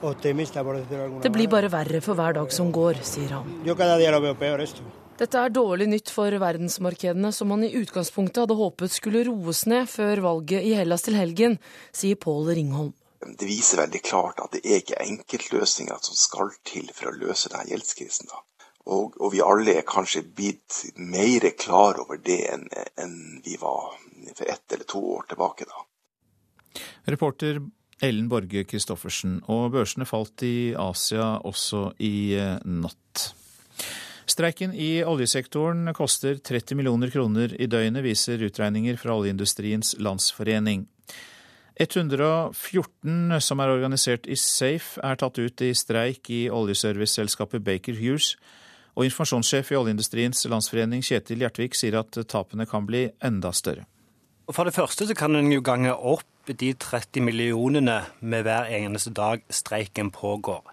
Det blir bare verre for hver dag som går, sier han. Dette er dårlig nytt for verdensmarkedene, som man i utgangspunktet hadde håpet skulle roes ned før valget i Hellas til helgen, sier Pål Ringholm. Det viser veldig klart at det er ikke enkeltløsninger som skal til for å løse denne gjeldskrisen. Og, og, vi alle er kanskje blitt mer klar over det enn, enn vi var for ett eller to år tilbake. da. Reporter Ellen Borge Christoffersen. Og børsene falt i Asia også i eh, natt. Streiken i oljesektoren koster 30 millioner kroner i døgnet, viser utregninger fra Oljeindustriens Landsforening. 114 som er organisert i Safe, er tatt ut i streik i oljeserviceselskapet Baker Hughes. Og informasjonssjef i Oljeindustriens Landsforening Kjetil Gjertvik sier at tapene kan bli enda større. For det første så kan en jo gange opp de 30 millionene med hver eneste dag streiken pågår.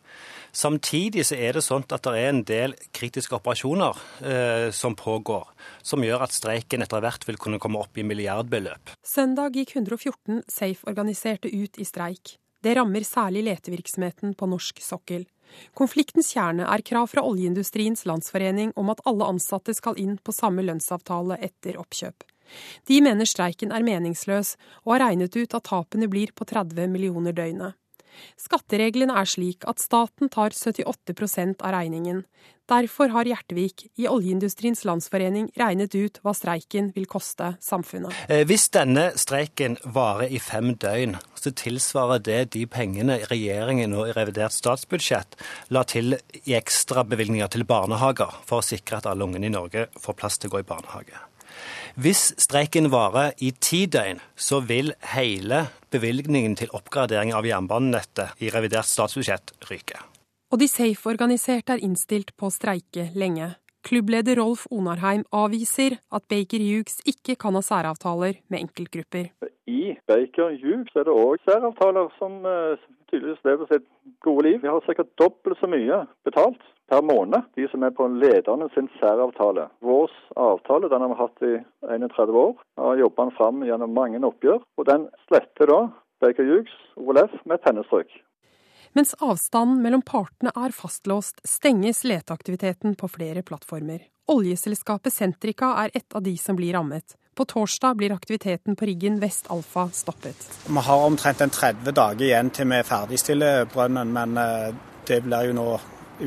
Samtidig så er det sånn at det er en del kritiske operasjoner eh, som pågår, som gjør at streiken etter hvert vil kunne komme opp i milliardbeløp. Søndag gikk 114 Safe-organiserte ut i streik. Det rammer særlig letevirksomheten på norsk sokkel. Konfliktens kjerne er krav fra Oljeindustriens Landsforening om at alle ansatte skal inn på samme lønnsavtale etter oppkjøp. De mener streiken er meningsløs, og har regnet ut at tapene blir på 30 millioner døgnet. Skattereglene er slik at staten tar 78% av regningen. Derfor har Hjertevik i Oljeindustriens Landsforening regnet ut hva streiken vil koste samfunnet. Eh, hvis denne streiken varer i fem døgn, så tilsvarer det de pengene regjeringen nå i revidert statsbudsjett la til i ekstrabevilgninger til barnehager for å sikre at alle ungene i Norge får plass til å gå i barnehage. Hvis streiken varer i ti døgn, så vil hele bevilgningen til oppgradering av jernbanenettet i revidert statsbudsjett ryke. Og de Safe-organiserte er innstilt på å streike lenge. Klubbleder Rolf Onarheim avviser at Baker Hughes ikke kan ha særavtaler med enkeltgrupper. I Baker Hughes er det òg særavtaler som uh, tydeligvis lever sitt gode liv. Vi har sikkert dobbelt så mye betalt per måned, de som er på lederne sin særavtale. Vår avtale den har vi hatt i 31 år. Har jobba den fram gjennom mange oppgjør. og Den sletter da Baker Hughes, OLF, med pennestrøk. Mens avstanden mellom partene er fastlåst, stenges leteaktiviteten på flere plattformer. Oljeselskapet Sentrika er et av de som blir rammet. På torsdag blir aktiviteten på riggen Vest Alfa stoppet. Vi har omtrent en 30 dager igjen til vi ferdigstiller brønnen, men eh, det blir jo nå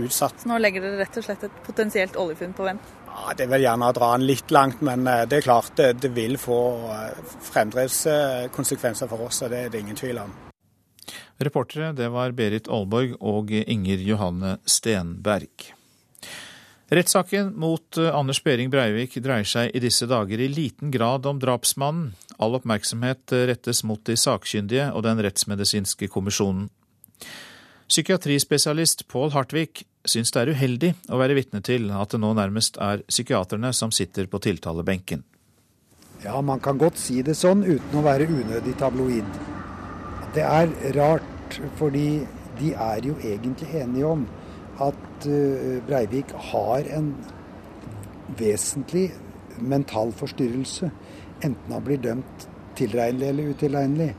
utsatt. Nå legger dere rett og slett et potensielt oljefunn på vent? Ja, Det vil gjerne dra den litt langt, men eh, det er klart det, det vil få eh, fremdriftskonsekvenser for oss. og Det er det ingen tvil om. Reportere det var Berit Aalborg og Inger Johanne Stenberg. Rettssaken mot eh, Anders Behring Breivik dreier seg i disse dager i liten grad om drapsmannen. All oppmerksomhet rettes mot de sakkyndige og den rettsmedisinske kommisjonen. Psykiatrispesialist Pål Hartvig syns det er uheldig å være vitne til at det nå nærmest er psykiaterne som sitter på tiltalebenken. Ja, man kan godt si det sånn uten å være unødig tabloid. Det er rart, fordi de er jo egentlig enige om at eh, Breivik har en vesentlig mental forstyrrelse. Enten han blir dømt tilregnelig eller utilregnelig.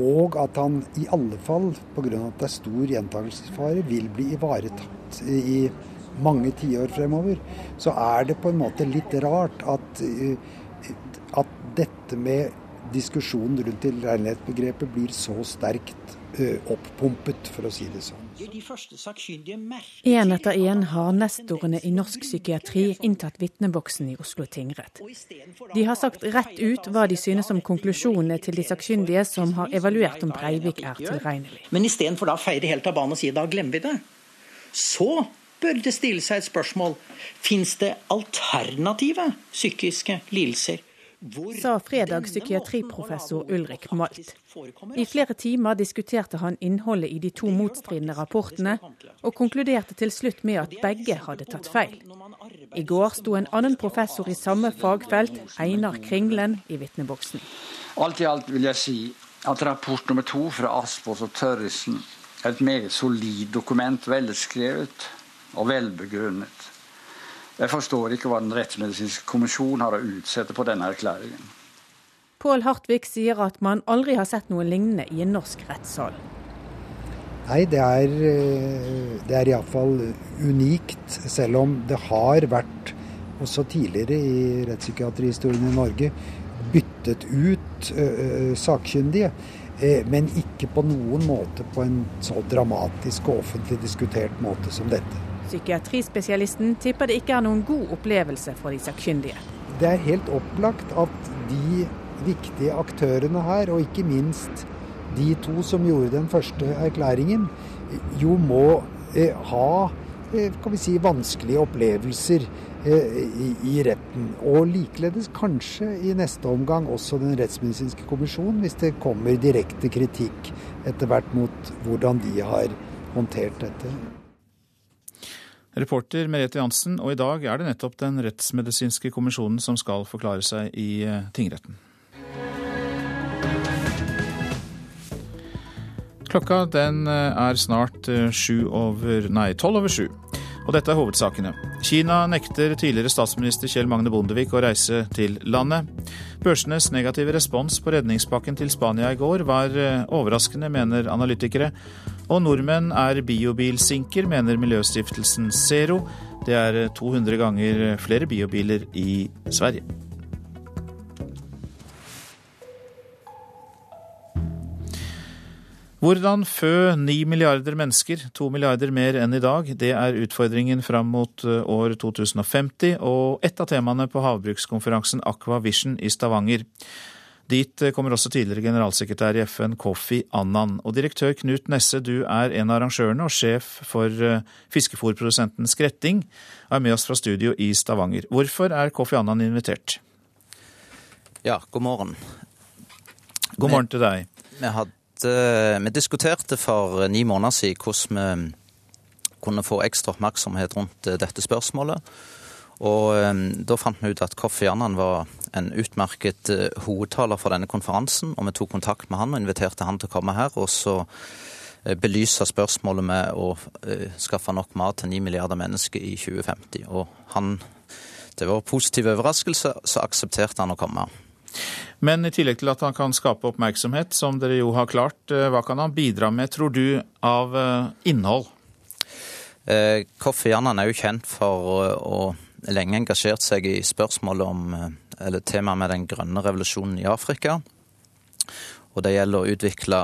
Og at han i alle fall, pga. at det er stor gjentakelsesfare, vil bli ivaretatt i mange tiår fremover. Så er det på en måte litt rart at, eh, at dette med diskusjonen rundt tilregnelighetsbegrepet blir så sterkt eh, opppumpet, for å si det sånn. En etter en har nestorene i norsk psykiatri inntatt vitneboksen i Oslo tingrett. De har sagt rett ut hva de synes om konklusjonene til de sakkyndige som har evaluert om Breivik er tilregnelig. Men istedenfor da å feire helt av banen og si da glemmer vi det, så bør det stille seg et spørsmål. Fins det alternative psykiske lidelser? Sa fredag psykiatriprofessor Ulrik Malt. I flere timer diskuterte han innholdet i de to motstridende rapportene, og konkluderte til slutt med at begge hadde tatt feil. I går sto en annen professor i samme fagfelt, Einar Kringlen, i vitneboksen. Alt i alt vil jeg si at rapport nummer to fra Aspås og Tørrisen er et meget solid dokument, velskrevet og velbegrunnet. Jeg forstår ikke hva Den rettsmedisinske kommisjon har å utsette på denne erklæringen. Pål Hartvig sier at man aldri har sett noe lignende i en norsk rettssal. Nei, det er, eh, det er iallfall unikt, selv om det har vært også tidligere i rettspsykiatrihistorien i Norge byttet ut uh, sakkyndige. Uh, men ikke på noen måte på en så dramatisk og offentlig diskutert måte som dette. Psykiatrispesialisten tipper det ikke er noen god opplevelse for de sakkyndige. Det er helt opplagt at de viktige aktørene her, og ikke minst de to som gjorde den første erklæringen, jo må eh, ha eh, kan vi si, vanskelige opplevelser eh, i, i, retten. Og likeledes kanskje i neste omgang også Den rettsmedisinske kommisjon, hvis det kommer direkte kritikk etter hvert mot hvordan de har håndtert dette. Reporter Merete Jansen, og i dag er det nettopp Den rettsmedisinske kommisjonen som skal forklare seg i eh, tingretten. Klokka den eh, er snart eh, sju over Nei, tolv over sju. Og dette er hovedsakene. Kina nekter tidligere statsminister Kjell Magne Bondevik å reise til landet. Børsenes negative respons på redningspakken til Spania i går var overraskende, mener analytikere. Og nordmenn er biobilsinker, mener miljøstiftelsen Zero. Det er 200 ganger flere biobiler i Sverige. Hvordan fø ni milliarder mennesker, to milliarder mer enn i dag, det er utfordringen fram mot eh, år 2050, og ett av temaene på havbrukskonferansen Aqua Vision i Stavanger. Dit eh, kommer også tidligere generalsekretær i FN Kofi Annan. Og direktør Knut Nesse, du er en av arrangørene og sjef for fiskefòrprodusenten fiskefôrprodusenten Skretting, og er med oss fra studio i Stavanger. Hvorfor er Kofi Annan invitert? Ja, god morgen. God morgen til deg. Vi, hadde, vi diskuterte for ni måneder siden hvordan vi kunne få ekstra oppmerksomhet rundt eh, dette spørsmålet. Og da fant vi ut at Kofi Annan var en utmerket uh, hovedtaler for denne konferansen. Og vi tok kontakt med han og inviterte han til å komme her. Og så uh, belyse spørsmålet med å uh, skaffe nok mat til 9 milliarder mennesker i 2050. Og han, det var positiv overraskelse, så aksepterte han å komme. Men i tillegg til at han kan skape oppmerksomhet, som dere jo har klart, hva kan han bidra med, tror du, av innhold? Kofi Annan er jo kjent for å lenge engasjert seg i spørsmålet om eller temaet med den grønne revolusjonen i Afrika. Og det gjelder å utvikle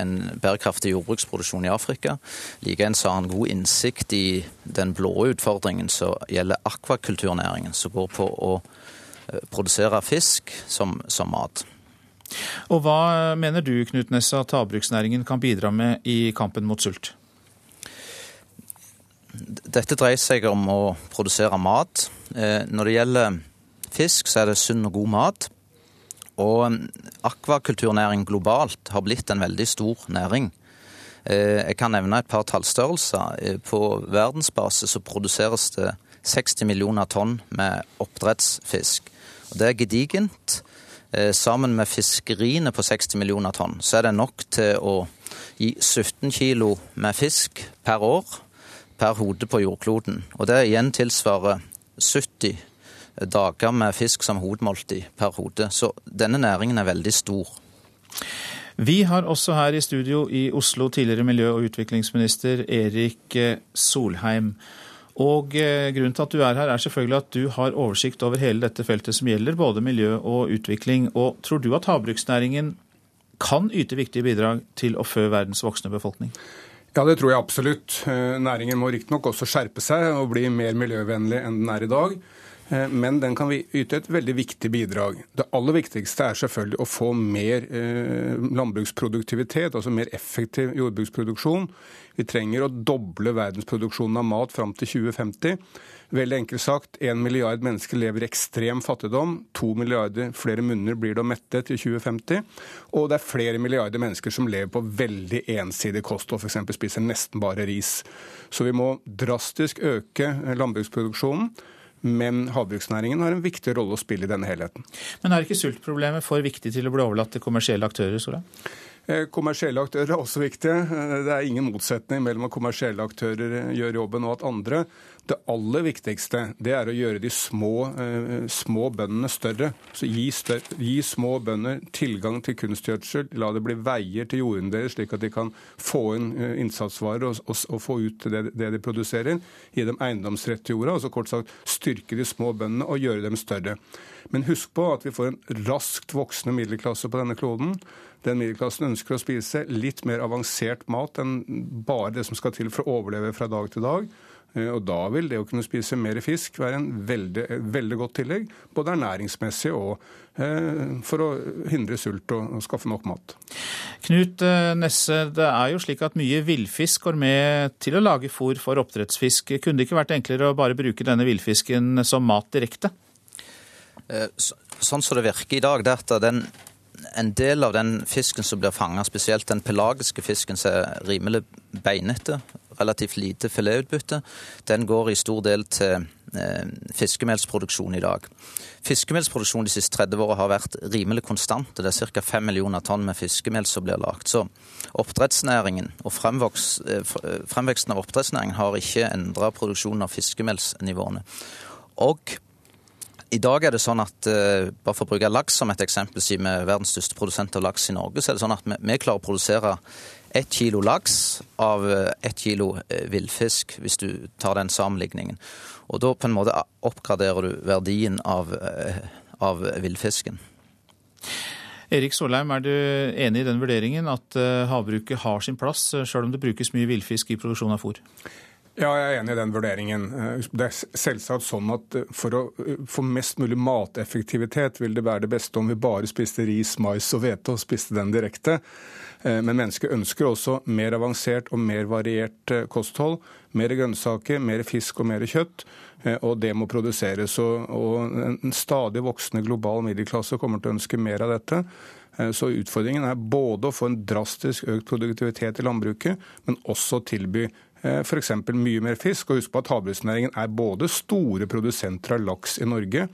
en bærekraftig jordbruksproduksjon i Afrika. Likeens har han god innsikt i den blå utfordringen som gjelder akvakulturnæringen, som går på å eh, produsere fisk som, som mat. Og Hva mener du Knut Nessa, at havbruksnæringen kan bidra med i kampen mot sult? Dette dreier seg om å produsere mat. Eh, når det gjelder fisk, så er det sunn og god mat. Og um, akvakulturnæring globalt har blitt en veldig stor næring. Eh, jeg kan nevne et par tallstørrelser. Eh, på verdensbasis så produseres det 60 millioner tonn med oppdrettsfisk. Og det er gedigent. Sammen med fiskeriene på 60 millioner tonn, så er det nok til å gi 17 kilo med fisk per år per hode på jordkloden. Og det igjen tilsvarer 70 dager med fisk som hovedmåltid per hode. Så denne næringen er veldig stor. Vi har også her i studio i Oslo tidligere miljø- og utviklingsminister Erik eh, Solheim. Og eh, Grunnen til at du er her, er selvfølgelig at du har oversikt over hele dette feltet som gjelder både miljø og utvikling. Og Tror du at havbruksnæringen kan yte viktige bidrag til å fø verdens voksne befolkning? Ja, det tror jeg absolutt. Næringen må riktignok også skjerpe seg og bli mer miljøvennlig enn den er i dag. Eh, men den kan vi yte et veldig viktig bidrag. Det aller viktigste er selvfølgelig å få mer eh, landbruksproduktivitet, altså mer effektiv jordbruksproduksjon. Vi trenger å doble verdensproduksjonen av mat fram til 2050. Veldig enkelt sagt, én milliard mennesker lever i ekstrem fattigdom. To milliarder flere munner blir det å mette til 2050. Og det er flere milliarder mennesker som lever på veldig ensidig kost og f.eks. spiser nesten bare ris. Så vi må drastisk øke landbruksproduksjonen. Men havbruksnæringen har en viktig rolle å spille i denne helheten. Men er ikke sultproblemet for viktig til å bli overlatt til kommersielle aktører? Sora? Eh, kommersielle aktører er også viktige. Eh, det er ingen motsetning mellom at kommersielle aktører gjør jobben og at andre. Det aller viktigste det er å gjøre de små, eh, små bøndene større. Så gi, større. gi, små bønder tilgang til kunstgjødsel. La det bli veier til jorden deres, slik at de kan få inn eh, innsatsvarer og, og, og få ut det, det, de produserer. Gi dem eiendomsrett til jorda. altså kort sagt Styrke de små bøndene og gjøre dem større. Men husk på at vi får en raskt voksende middelklasse på denne kloden. Den middelklassen ønsker å spise litt mer avansert mat enn bare det som skal til for å overleve fra dag til dag. Eh, og Da vil det å kunne spise mer fisk være en veldig, veldig godt tillegg, både ernæringsmessig og eh, for å hindre sult og, skaffe nok mat. Knut eh, Nesse, det er jo slik at mye villfisk går med til å lage fôr for oppdrettsfisk. Kunne det ikke vært enklere å bare bruke denne villfisken som mat direkte? Sånn som det virker i dag, det er at den, en del av den fisken som blir fanga, spesielt den pelagiske fisken som er rimelig beinete, relativt lite filetutbytte. Den går i stor del til eh, fiskemelsproduksjon i dag. Fiskemelsproduksjonen de siste 30 åra har vært rimelig konstant. Det er ca. 5 millioner tonn med fiskemel som blir lagt. Så oppdrettsnæringen og eh, fremveksten av oppdrettsnæringen har ikke endra produksjonen av fiskemelsnivåene. Og i dag er det sånn at, uh, bare for å bruke laks som et eksempel, siden vi er verdens største produsent av laks i Norge, så er det sånn at vi, vi klarer å produsere ett kilo laks av eh, ett kilo eh, villfisk, hvis du tar den sammenligningen. Og da på en måte oppgraderer du verdien av, eh, av villfisken. Erik Solheim, er du enig i den vurderingen at havbruket har sin plass, sjøl om det brukes mye villfisk i produksjon av fôr? Ja, jeg er enig i den vurderingen. Det er selvsagt sånn at For å få mest mulig mateffektivitet vil det være det beste om vi bare spiste ris, mais og hvete og spiste den direkte. Eh, men mennesket ønsker også mer avansert og mer variert eh, kosthold. Mer grønnsaker, mer fisk og mer kjøtt. Eh, og det må produseres. Og en stadig voksende global middelklasse kommer til å ønske mer av dette. Så utfordringen er både å få en drastisk økt produktivitet i landbruket, men også tilby f.eks. mye mer fisk. Og husk på at havbruksnæringen er både store produsenter av laks i Norge,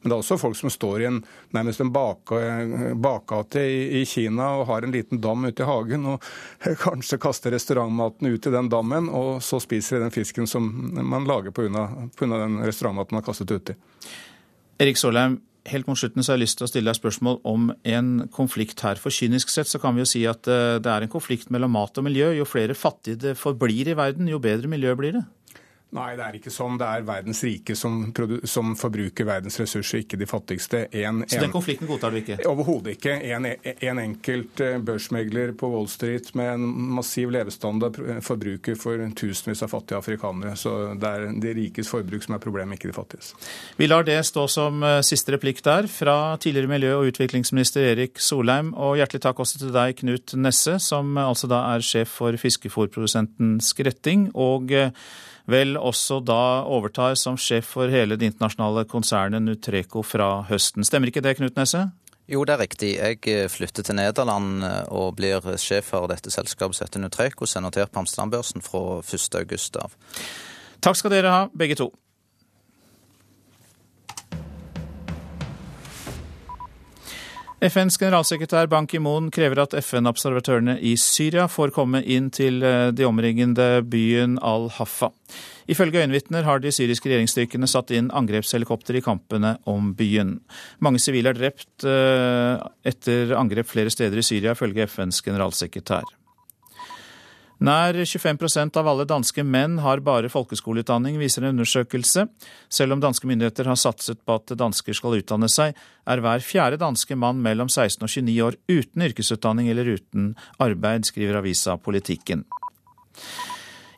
men det er også folk som står i en, nærmest en bakgate i, i Kina og har en liten dam ute i hagen, og kanskje kaster restaurantmaten ut i den dammen, og så spiser de den fisken som man lager pga. den restaurantmaten man har kastet uti. Erik Solheim, helt mot slutten så har jeg lyst til å stille deg spørsmål om en konflikt her. For kynisk sett så kan vi jo si at eh, det er en konflikt mellom mat og miljø. Jo flere fattige det forblir i verden, jo bedre miljø blir det. Nei, det er ikke sånn. Det er verdens rike som, som forbruker verdens ressurser, ikke de fattigste. En, Så den konflikten godtar du ikke? Overhodet ikke. En, en, enkelt eh, børsmegler på Wall Street med en massiv levestandard forbruker for tusenvis av fattige afrikanere. Så det er de rikes forbruk som er problemet, ikke de fattiges. Vi lar det stå som eh, siste replikk der, fra tidligere miljø- og utviklingsminister Erik Solheim. Og hjertelig takk også til deg, Knut Nesse, som altså da er sjef for fiskefôrprodusenten Skretting. og eh, vel også da overtar som sjef for hele det internasjonale konsernet Nutreco fra høsten. Stemmer ikke det, Knut Nesse? Jo, det er riktig. Jeg eh, flytter til Nederland eh, og blir sjef for dette selskapet som heter Nutreco, som er notert på Amsterdam-børsen fra 1.8 av. Takk skal dere ha, begge to. FNs generalsekretær Ban Ki-moon krever at FN-observatørene i Syria får komme inn til eh, de omringende byen Al-Hafa. Ifølge øyenvitner har de syriske regjeringsstyrkene satt inn angrepshelikopter i kampene om byen. Mange sivile er drept eh, etter angrep flere steder i Syria, ifølge FNs generalsekretær. Nær 25% av alle danske menn har bare folkeskoleutdanning, viser en undersøkelse. Selv om danske myndigheter har satset på at dansker skal utdanne seg, er hver fjerde danske mann mellom 16 og 29 år uten yrkesutdanning eller uten arbeid, skriver avisa Politikken.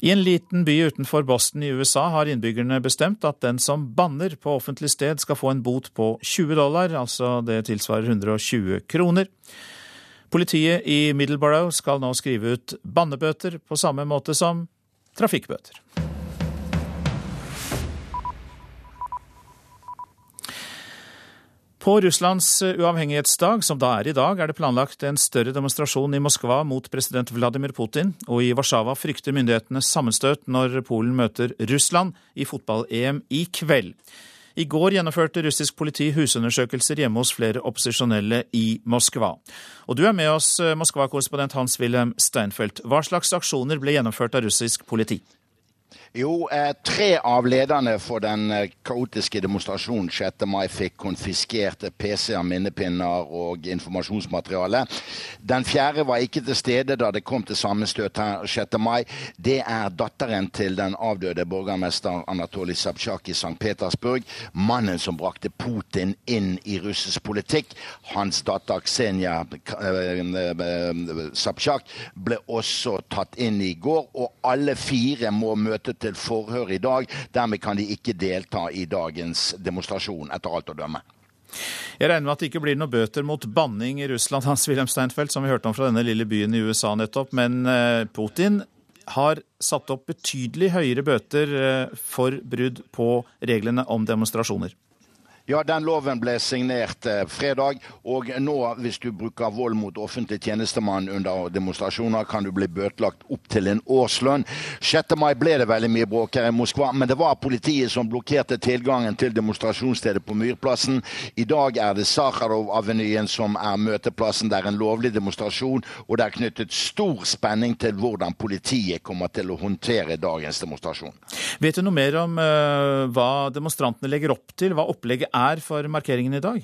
I en liten by utenfor Boston i USA har innbyggerne bestemt at den som banner på offentlig sted skal få en bot på 20 dollar, altså det tilsvarer 120 kroner. Politiet i Middleborough skal nå skrive ut bannebøter på samme måte som trafikkbøter. På Russlands uavhengighetsdag, som da er i dag, er det planlagt en større demonstrasjon i Moskva mot president Vladimir Putin, og i Warszawa frykter myndighetene sammenstøt når Polen møter Russland i fotball-EM i kveld. I går gjennomførte russisk politi husundersøkelser hjemme hos flere opposisjonelle i Moskva. Og du er med oss, eh, Moskva-korrespondent Hans-Wilhelm Steinfeld. Hva slags aksjoner ble gjennomført av russisk politi? Jo, eh, tre av lederne for den eh, kaotiske demonstrasjonen 6. mai fikk konfiskerte PC-er, minnepinner og informasjonsmateriale. Den fjerde var ikke til stede da det kom til sammenstøt her 6. mai. Det er datteren til den avdøde borgermester Anatolij Sabtsjak i St. Petersburg. Mannen som brakte Putin inn i russisk politikk. Hans datter Ksenia eh, Sabtsjak ble også tatt inn i går, og alle fire må møte til forhør i dag. Dermed kan de ikke delta i dagens demonstrasjon, etter alt å dømme. Jeg regner med at det ikke blir noen bøter mot banning i Russland, Hans Wilhelm Steinfeld, som vi hørte om fra denne lille byen i USA nettopp. Men eh, Putin har satt opp betydelig høyere bøter eh, for brudd på reglene om demonstrasjoner. Ja, den loven ble signert eh, fredag. Og nå, hvis du bruker vold mot offentlig tjenestemann under demonstrasjoner, kan du bli bøtelagt opp til en årslønn. 6. mai ble det veldig mye bråk her i Moskva, men det var politiet som blokkerte tilgangen til demonstrasjonsstedet på Myrplassen. I dag er det Sakharov-avenyen som er møteplassen. Det er en lovlig demonstrasjon, og det er knyttet stor spenning til hvordan politiet kommer til å håndtere dagens demonstrasjon. Vet du noe mer om uh, hva demonstrantene legger opp til, hva opplegget er for markeringen i dag?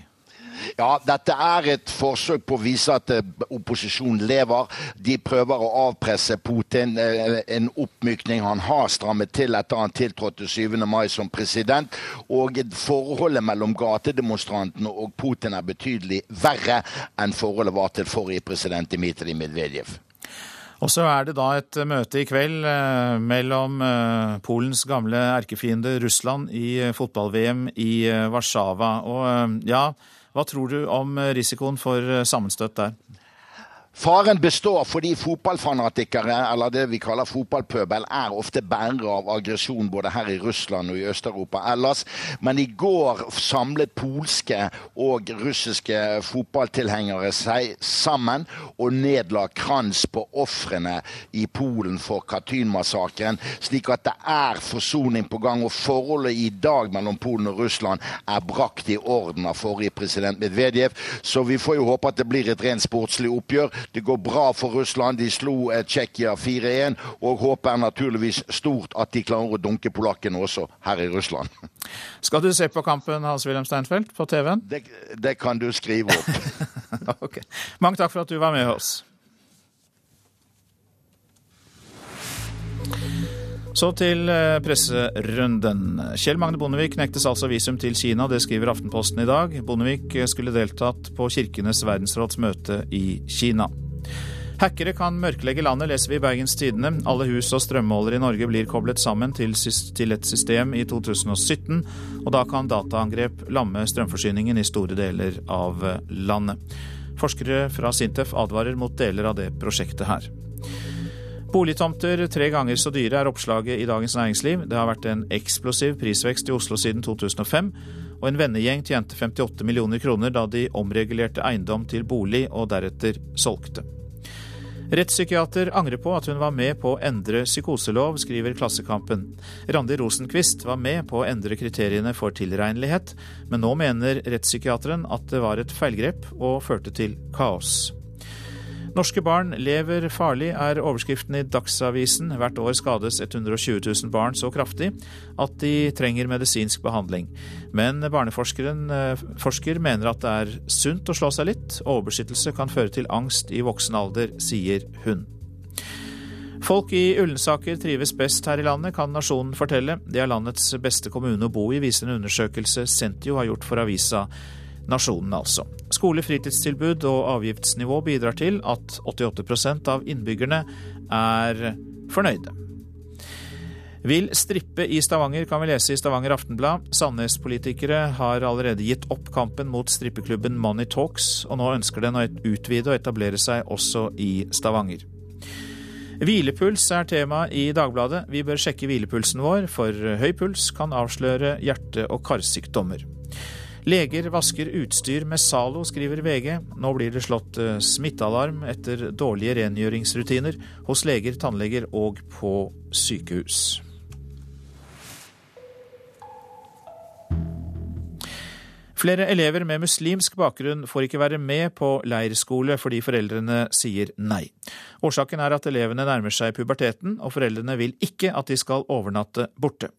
Ja, dette er et forsøk på å vise at eh, opposisjonen lever. De prøver å avpresse Putin eh, en oppmykning. Han har strammet til etter han tiltrådte 7. mai som president. Og forholdet mellom gatedemonstrantene og Putin er betydelig verre enn forholdet var til forrige president Dmitrij Medvedev. Og så er det da et møte i kveld eh, mellom eh, Polens gamle erkefiende Russland i eh, fotball-VM i Warszawa. Og ja, hva tror du om risikoen for sammenstøt der? Faren består fordi fotballfanatikere, eller det vi kaller fotballpøbel, er ofte bærere av aggresjon både her i Russland og i Øst-Europa ellers. Men i går samlet polske og russiske fotballtilhengere seg sammen og nedla krans på ofrene i Polen for Katyn-massakren, slik at det er forsoning på gang. Og forholdet i dag mellom Polen og Russland er brakt i orden av forrige president Medvedev. Så vi får jo håpe at det blir et rent sportslig oppgjør. Det går bra for Russland. De slo eh, Tsjekkia 4-1, og håper naturligvis stort at de klarer å dunke polakkene også her i Russland. Skal du se på kampen, Hans-Wilhelm Steinfeld, på TV-en? Det, det, kan du skrive opp. ok. Mange takk for at du var med oss. Så til eh, presserunden. Kjell Magne Bondevik nektes altså visum til Kina, det skriver Aftenposten i dag. Bondevik skulle deltatt på Kirkenes verdensråds møte i Kina. Hackere kan mørklegge landet, leser vi i Bergens Tidende. Alle hus og strømmålere i Norge blir koblet sammen til, et system i 2017, og da kan dataangrep lamme strømforsyningen i store deler av landet. Forskere fra Sintef advarer mot deler av det prosjektet her. Boligtomter tre ganger så dyre er oppslaget i Dagens Næringsliv. Det har vært en eksplosiv prisvekst i Oslo siden 2005, og en vennegjeng tjente 58 millioner kroner da de omregulerte eiendom til bolig og deretter solgte. Rettspsykiater angrer på at hun var med på å endre psykoselov, skriver Klassekampen. Randi Rosenquist var med på å endre kriteriene for tilregnelighet, men nå mener rettspsykiateren at det var et feilgrep og førte til kaos. Norske barn lever farlig, er overskriften i Dagsavisen. Hvert år skades 120 000 barn så kraftig at de trenger medisinsk behandling. Men barneforskeren eh, forsker mener at det er sunt å slå seg litt. Overbeskyttelse kan føre til angst i voksen alder, sier hun. Folk i Ullensaker trives best her i landet, kan Nasjonen fortelle. Det er landets beste kommune å bo i, viser en undersøkelse Sentio har gjort for avisa Nasjonen, altså. Skole, fritidstilbud og avgiftsnivå bidrar til at 88% av innbyggerne er fornøyde. Vil strippe i Stavanger, kan vi lese i Stavanger Aftenblad. Sandnes-politikere har allerede gitt opp kampen mot strippeklubben Money Talks, og nå ønsker den å utvide og etablere seg også i Stavanger. Hvilepuls er tema i Dagbladet. Vi bør sjekke hvilepulsen vår, for høy puls kan avsløre hjerte- og karsykdommer. Leger vasker utstyr med Zalo, skriver VG. Nå blir det slått eh, smittealarm etter dårlige rengjøringsrutiner hos leger, tannleger og på sykehus. Flere elever med muslimsk bakgrunn får ikke være med på leirskole fordi foreldrene sier nei. Årsaken er at elevene nærmer seg puberteten, og foreldrene vil ikke at de skal overnatte borte.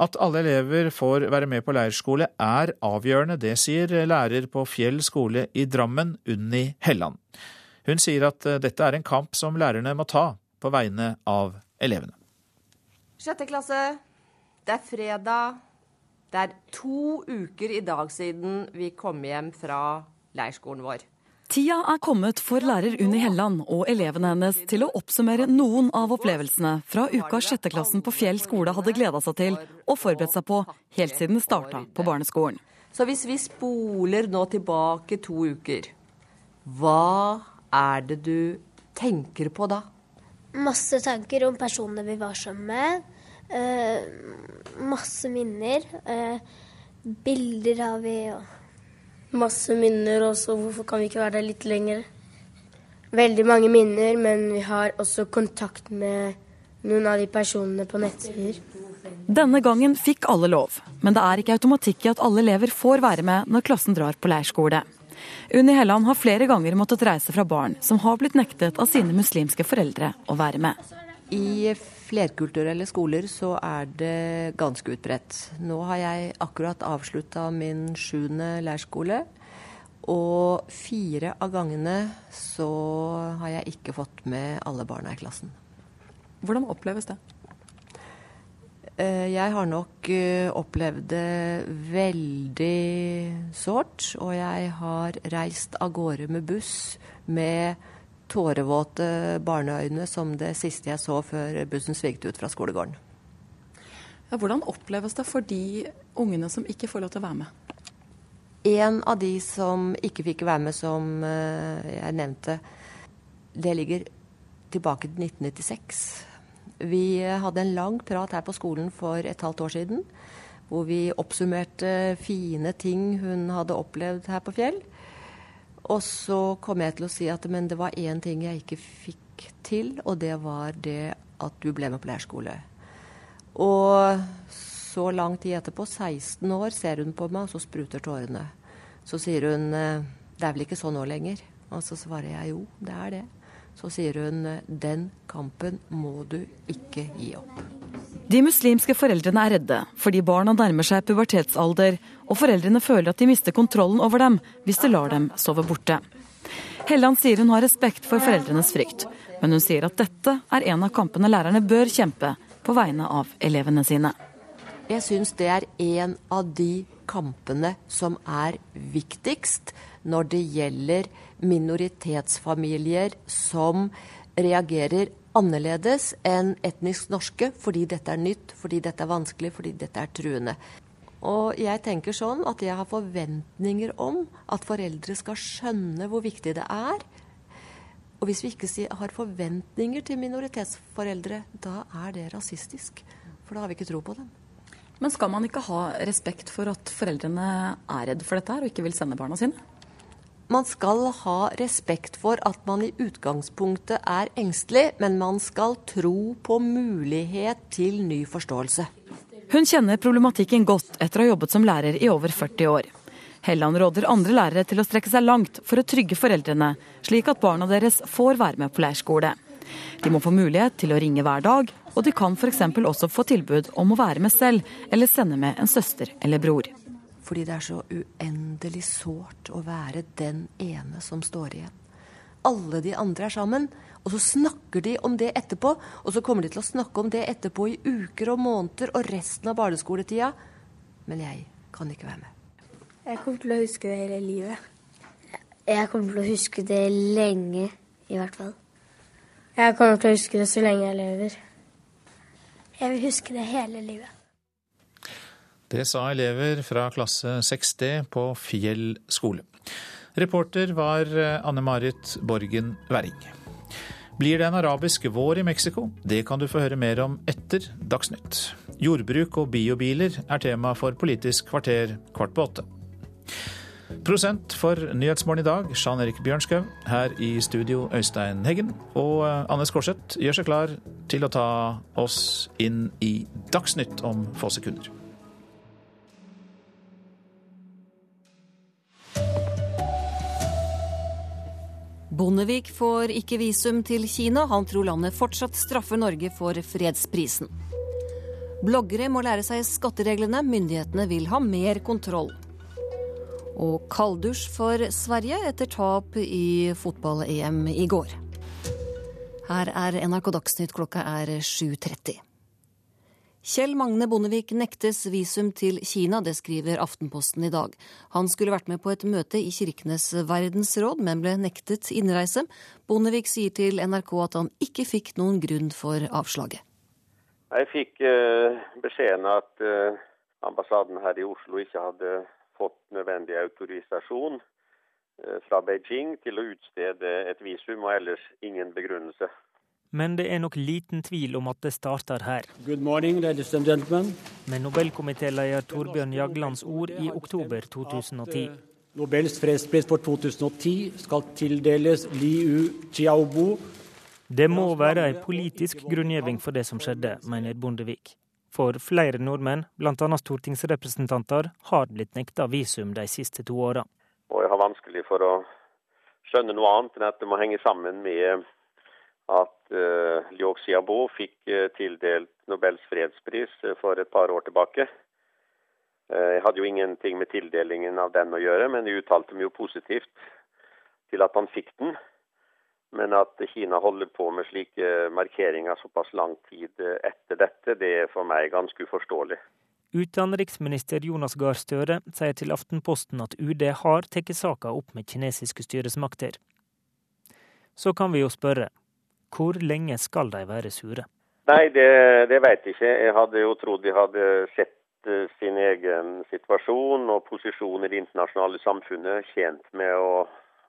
At alle elever får være med på leirskole er avgjørende, det sier lærer på Fjell skole i Drammen, Unni Helland. Hun sier at eh, dette er en kamp som lærerne må ta på vegne av elevene. Sjette klasse, det er fredag. Det er to uker i dag siden vi kom hjem fra leirskolen vår. Tida er kommet for lærer Unni Helland og elevene hennes til å oppsummere noen av opplevelsene fra uka sjetteklassen på Fjell skole hadde gleda seg til og forberedt seg på helt siden det starta på barneskolen. Så hvis vi spoler nå tilbake to uker, hva er det du tenker på da? Masse tanker om personene vi var sammen med. Uh, masse minner. Uh, bilder har vi. og Masse minner også. Hvorfor kan vi ikke være der litt lenger? Veldig mange minner, men vi har også kontakt med noen av de personene på nettsider. Denne gangen fikk alle lov, men det er ikke automatikk i at alle elever får være med når klassen drar på leirskole. Unni Helland har flere ganger måttet reise fra barn som har blitt nektet av sine muslimske foreldre å være med. I flerkulturelle skoler så er det ganske utbredt. Nå har jeg akkurat avslutta min sjuende leirskole. Og fire av gangene så har jeg ikke fått med alle barna i klassen. Hvordan oppleves det? Eh, jeg har nok eh, opplevd det veldig sårt. Og jeg har reist av gårde med buss med tårevåte barneøyne som det siste jeg så før bussen svigde ut fra skolegården. Ja, hvordan oppleves det for de ungene som ikke får lov til å være med? En av de som ikke fikk være med, som eh, jeg nevnte, det ligger tilbake til 1996. Vi hadde en lang prat her på skolen for et halvt år siden. Hvor vi oppsummerte fine ting hun hadde opplevd her på Fjell. Og så kom jeg til å si at men det var én ting jeg ikke fikk til, og det var det at du ble med på leirskole. Og så lang tid etterpå, 16 år, ser hun på meg, og så spruter tårene. Så sier hun eh, det er vel ikke sånn nå lenger? Og så svarer jeg jo, det er det. Så sier hun den kampen må du ikke gi opp. De muslimske foreldrene er redde fordi barna nærmer seg pubertetsalder, og foreldrene føler at de mister kontrollen over dem hvis de lar dem sove borte. Helland sier hun har respekt for foreldrenes frykt, men hun sier at dette er en av kampene lærerne bør kjempe på vegne av elevene sine. Jeg syns det er en av de kampene som er viktigst når det gjelder minoritetsfamilier som reagerer annerledes enn etnisk norske fordi dette er nytt, fordi dette er vanskelig, fordi dette er truende. Og jeg tenker sånn at jeg har forventninger om at foreldre skal skjønne hvor viktig det er. Og hvis vi ikke har forventninger til minoritetsforeldre, da er det rasistisk. For da har vi ikke tro på dem. Men skal man ikke ha respekt for at foreldrene er redd for dette her og ikke vil sende barna sine? man skal ha respekt for at man i utgangspunktet er engstelig, men man skal tro på mulighet til ny forståelse. Hun kjenner problematikken godt etter å ha jobbet som lærer i over 40 år. Helland råder andre lærere til å strekke seg langt for å trygge foreldrene, slik at barna deres får være med på leirskole. De må få mulighet til å ringe hver dag, og de kan f.eks. også få tilbud om å være med selv eller sende med en søster eller bror. Fordi det er så uendelig sårt å være den ene som står igjen. Alle de andre er sammen, og så snakker de om det etterpå. Og så kommer de til å snakke om det etterpå i uker og måneder og resten av barneskoletida. Men jeg kan ikke være med. Jeg kommer til å huske det hele livet. Jeg kommer til å huske det lenge, i hvert fall. Jeg kommer til å huske det så lenge jeg lever. Jeg vil huske det hele livet. Det sa elever fra klasse 6D på Fjell skole. Reporter var Anne Marit Borgen Werring. Blir det en arabisk vår i Mexico? Det kan du få høre mer om etter Dagsnytt. Jordbruk og biobiler er tema for Politisk kvarter kvart på åtte. Prosent for Nyhetsmorgen i dag, Jan Erik Bjørnskau. Her i studio, Øystein Heggen. Og eh, Anne Skårseth gjør seg klar til å ta oss inn i Dagsnytt om få sekunder. Bondevik får ikke visum til Kina. Han tror landet fortsatt straffer Norge for fredsprisen. Bloggere må lære seg skattereglene. Myndighetene vil ha mer kontroll. Og kalddusj for Sverige etter tap i fotball-EM i går. Her er NRK Dagsnytt, klokka er 7.30. Kjell Magne Bondevik nektes visum til Kina, det skriver Aftenposten i dag. Han skulle vært med på et møte i Kirkenes verdensråd, men ble nektet innreise. Bondevik sier til NRK at han ikke fikk noen grunn for avslaget. Jeg fikk uh, beskjeden at uh, ambassaden her i Oslo ikke hadde fått nødvendig autorisasjon uh, fra Beijing til å utstede et visum, og ellers ingen begrunnelse. Men det er nok liten tvil om at det starter her. Morning, ladies and gentlemen. Med Nobelkomitéleder Torbjørn Jaglands ord i oktober 2010. Nobels fredspris for 2010 skal tildeles Liu Xiaobo. Det må være en politisk grunngjeving for det som skjedde, mener Bondevik. For flere nordmenn, bl.a. stortingsrepresentanter, har blitt nekta visum de siste to åra. Jeg har vanskelig for å skjønne noe annet enn at det må henge sammen med at uh, Liu Xiaobo fikk uh, tildelt Nobels fredspris uh, for et par år tilbake. Jeg hadde jo ingenting med tildelingen av den å gjøre, men jeg uttalte meg jo positivt til at han fikk den. Men at Kina holder på med slike markeringer såpass lang tid etter dette, det er for meg ganske uforståelig. Utenriksminister Jonas Gahr Støre sier til Aftenposten at UD har tatt saka opp med kinesiske styresmakter. Så kan vi jo spørre, hvor lenge skal de være sure? Nei, det, det vet jeg ikke. Jeg hadde jo trodd de hadde sett uh, sin egen situasjon og posisjon i det internasjonale samfunnet tjent med å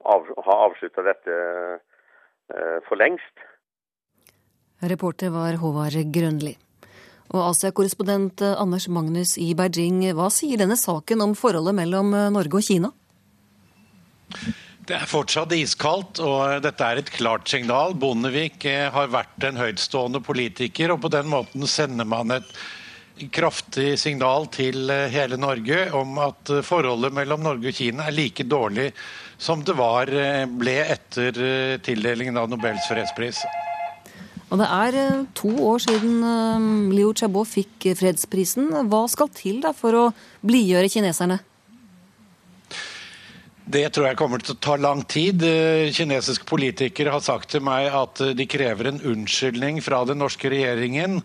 av, ha avslutta dette uh, for lengst. Reporter var Håvard Grønli. Og Asia-korrespondent eh, Anders Magnus i Beijing, hva sier denne saken om forholdet mellom Norge og Kina? Det er fortsatt iskaldt, og dette er et klart signal. Bondevik eh, har vært en høytstående politiker, og på den måten sender man et kraftig signal til eh, hele Norge om at eh, forholdet mellom Norge og Kina er like dårlig som det var, ble etter tildelingen av Nobels fredspris. Og Det er to år siden Liu Xiaobo fikk fredsprisen. Hva skal til for å blidgjøre kineserne? Det tror jeg kommer til å ta lang tid. Eh, kinesiske politikere har sagt til meg at eh, de krever en unnskyldning fra den norske regjeringen.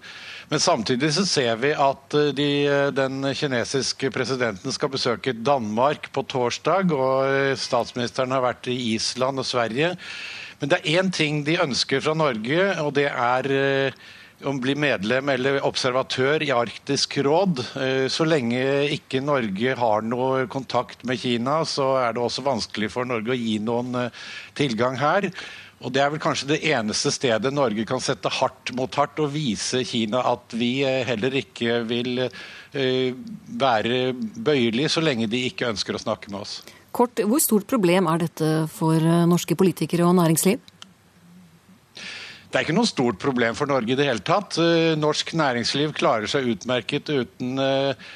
Men samtidig så ser vi at eh, de, den kinesiske presidenten skal besøke Danmark på torsdag, og statsministeren har vært i Island og Sverige. Men det er én ting de ønsker fra Norge, og det er om å bli medlem eller observatør i Arktisk råd. Eh, så lenge ikke Norge har noe kontakt med Kina, så er det også vanskelig for Norge å gi noen eh, tilgang her. Og Det er vel kanskje det eneste stedet Norge kan sette hardt mot hardt og vise Kina at vi eh, heller ikke vil være bøyelige så lenge de ikke ønsker å snakke med oss. Kort, Hvor stort problem er dette for norske politikere og næringsliv? Det er ikke noe stort problem for Norge i det hele tatt. Eh, norsk næringsliv klarer seg utmerket uten eh,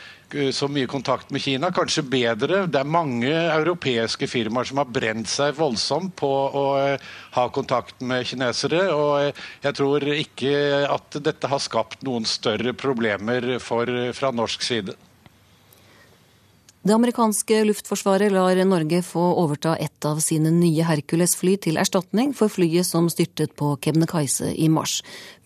så mye kontakt med Kina. Kanskje bedre. Det er mange europeiske firmaer som har brent seg voldsomt på å eh, ha kontakt med kinesere. Og jeg tror ikke at dette har skapt noen større problemer for, fra norsk side. Det amerikanske luftforsvaret lar Norge få overta et av sine nye Hercules-fly til erstatning for flyet som styrtet på Kebnekaise i mars.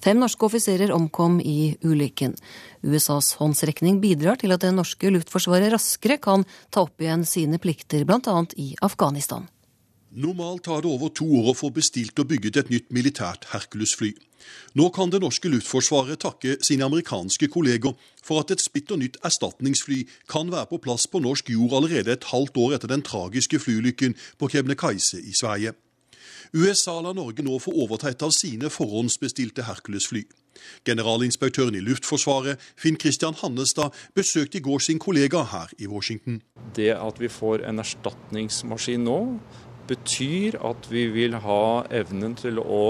Fem norske offiserer omkom i ulykken. USAs håndsrekning bidrar til at det norske luftforsvaret raskere kan ta opp igjen sine plikter, bl.a. i Afghanistan. Normalt tar det over to år å få bestilt og bygget et nytt militært Hercules-fly. Nå kan det norske luftforsvaret takke sine amerikanske kolleger for at et splitter nytt erstatningsfly kan være på plass på norsk jord allerede et halvt år etter den tragiske flyulykken på Kebnekaise i Sverige. USA lar Norge nå få overta et av sine forhåndsbestilte Hercules-fly. Generalinspektøren i Luftforsvaret, Finn Christian Hannestad, besøkte i går sin kollega her i Washington. Det at vi får en erstatningsmaskin nå, betyr at vi vil ha evnen til å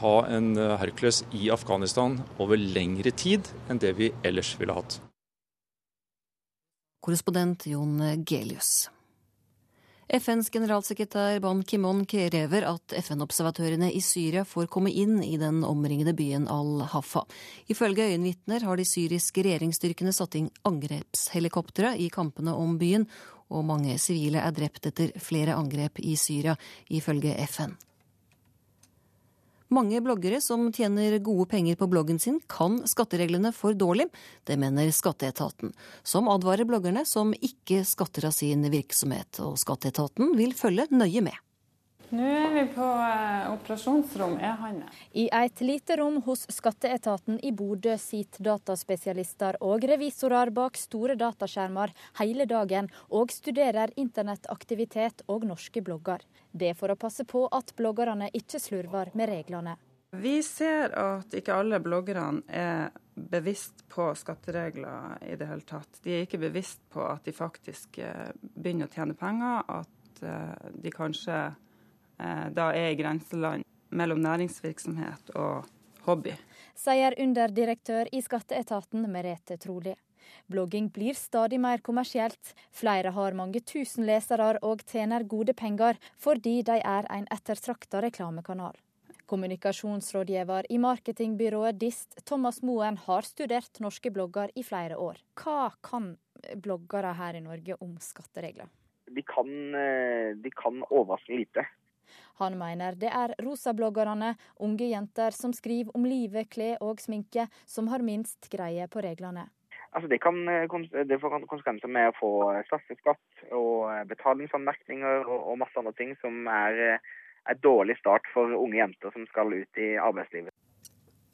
ha en Hercules i Afghanistan over lengre tid enn det vi ellers ville hatt. Korrespondent Jon Gelius. FNs generalsekretær Ban Ki-moon krever at FN-observatørene i Syria får komme inn i den omringede byen Al-Hafa. Ifølge øyenvitner har de syriske regjeringsstyrkene satt inn angrepshelikoptre i kampene om byen, og mange sivile er drept etter flere angrep i Syria, ifølge FN. Mange bloggere som tjener gode penger på bloggen sin, kan skattereglene for dårlig. Det mener skatteetaten, som advarer bloggerne som ikke skatter av sin virksomhet. Og skatteetaten vil følge nøye med. Nå er vi på eh, operasjonsrom E-Hanne. I et lite rom hos skatteetaten i Bodø sitter dataspesialister og revisorer bak store dataskjermer hele dagen og studerer internettaktivitet og norske blogger. Det for å passe på at bloggerne ikke slurver med reglene. Vi ser at ikke alle bloggerne er bevisst på skatteregler i det hele tatt. De er ikke bevisst på at de faktisk eh, begynner å tjene penger, at eh, de kanskje da er i grenseland mellom næringsvirksomhet og hobby. Sier underdirektør i skatteetaten Merete Trolig. Blogging blir stadig mer kommersielt. Flere har mange tusen lesere og tjener gode penger fordi de er en ettertrakta reklamekanal. Kommunikasjonsrådgiver i marketingbyrået DIST, Thomas Moen, har studert norske blogger i flere år. Hva kan bloggere her i Norge om skatteregler? De kan, de kan overraskende lite. Han mener det er rosabloggerne, unge jenter som skriver om livet, klær og sminke, som har minst greie på reglene. Altså det, kan, det får konsekvenser med å få straffeskatt og betalingsanmerkninger og, og masse andre ting som er en dårlig start for unge jenter som skal ut i arbeidslivet.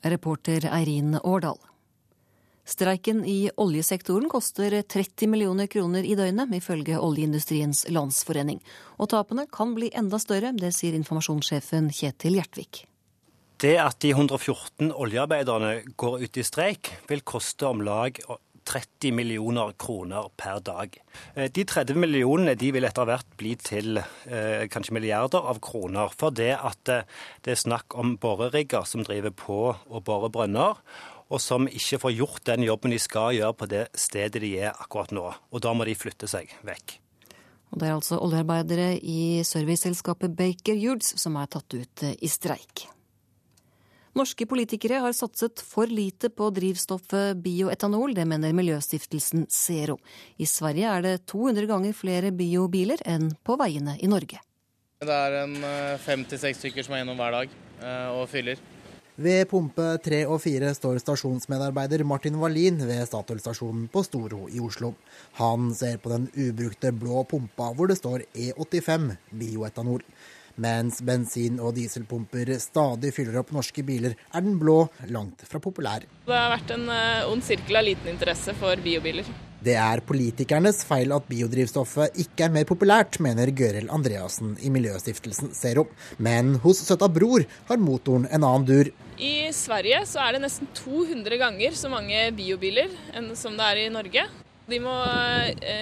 Reporter Eirin Årdal. Streiken i oljesektoren koster 30 millioner kroner i døgnet, ifølge Oljeindustriens Landsforening. Og tapene kan bli enda større, det sier informasjonssjefen Kjetil Gjertvik. Det at de 114 oljearbeiderne går ut i streik, vil koste om lag 30 millioner kroner per dag. De 30 millionene de vil etter hvert bli til eh, kanskje milliarder av kroner. For det at det er snakk om borerigger som driver på å borer brønner og som ikke får gjort den jobben de skal gjøre på det stedet de er akkurat nå. Og da må de flytte seg vekk. Og Det er altså oljearbeidere i serviceselskapet Baker Hughes som er tatt ut i streik. Norske politikere har satset for lite på drivstoffet bioetanol, det mener miljøstiftelsen Zero. I Sverige er det 200 ganger flere biobiler enn på veiene i Norge. Det er en fem til seks stykker som er innom hver dag og fyller. Ved pumpe tre og fire står stasjonsmedarbeider Martin Wallin ved Statoil-stasjonen på Storo i Oslo. Han ser på den ubrukte blå pumpa hvor det står E85 bioetanol. Mens bensin- og dieselpumper stadig fyller opp norske biler, er den blå langt fra populær. Det har vært en ond sirkel av liten interesse for biobiler. Det er politikernes feil at biodrivstoffet ikke er mer populært, mener Gøril Andreassen i Miljøstiftelsen Zero. Men hos Søta Bror har motoren en annen dur. I Sverige så er det nesten 200 ganger så mange biobiler enn som det er i Norge. De må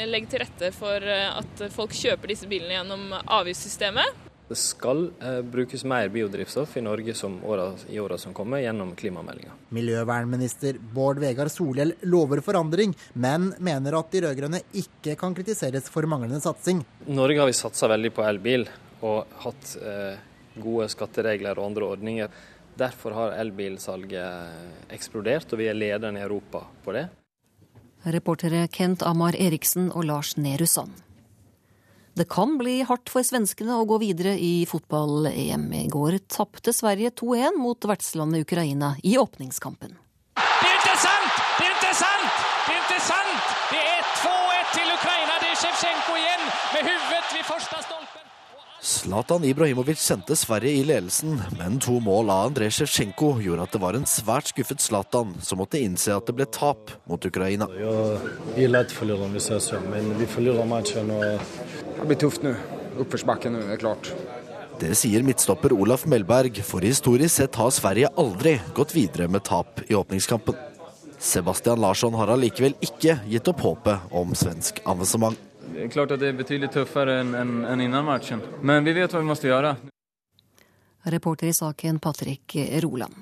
legge til rette for at folk kjøper disse bilene gjennom avgiftssystemet. Det skal eh, brukes mer biodrivstoff i Norge året, i åra som kommer, gjennom klimameldinga. Miljøvernminister Bård Vegar Solhjell lover forandring, men mener at de rød-grønne ikke kan kritiseres for manglende satsing. I Norge har vi satsa veldig på elbil og hatt eh, gode skatteregler og andre ordninger. Derfor har elbilsalget eksplodert, og vi er lederen i Europa på det. Reportere Kent Amar Eriksen og Lars Nehru Sand. Det kan bli hardt for svenskene å gå videre i fotball-EM. I går tapte Sverige 2-1 mot vertslandet Ukraina i åpningskampen. Det er ikke sant! Det er ikke sant! Det er ikke sant! Det er 2-1 til Ukraina. Det er Sjevtsjenko igjen med hodet ved første stolpen. Zlatan Ibrahimovic sendte Sverige i ledelsen, men to mål av Andrej Sjevtsjenko gjorde at det var en svært skuffet Zlatan som måtte innse at det ble tap mot Ukraina. Jeg liker ikke å hvis jeg ser men vi forlorer matchen. og Det blir tøft nå. Oppførsbakken nå, er klart. Det sier midtstopper Olaf Melberg, for historisk sett har Sverige aldri gått videre med tap i åpningskampen. Sebastian Larsson har allikevel ikke gitt opp håpet om svensk avansement. Det er klart at det er betydelig tøffere enn en, en innen matchen, men vi vet hva vi må gjøre. Reporter i saken Patrick Roland.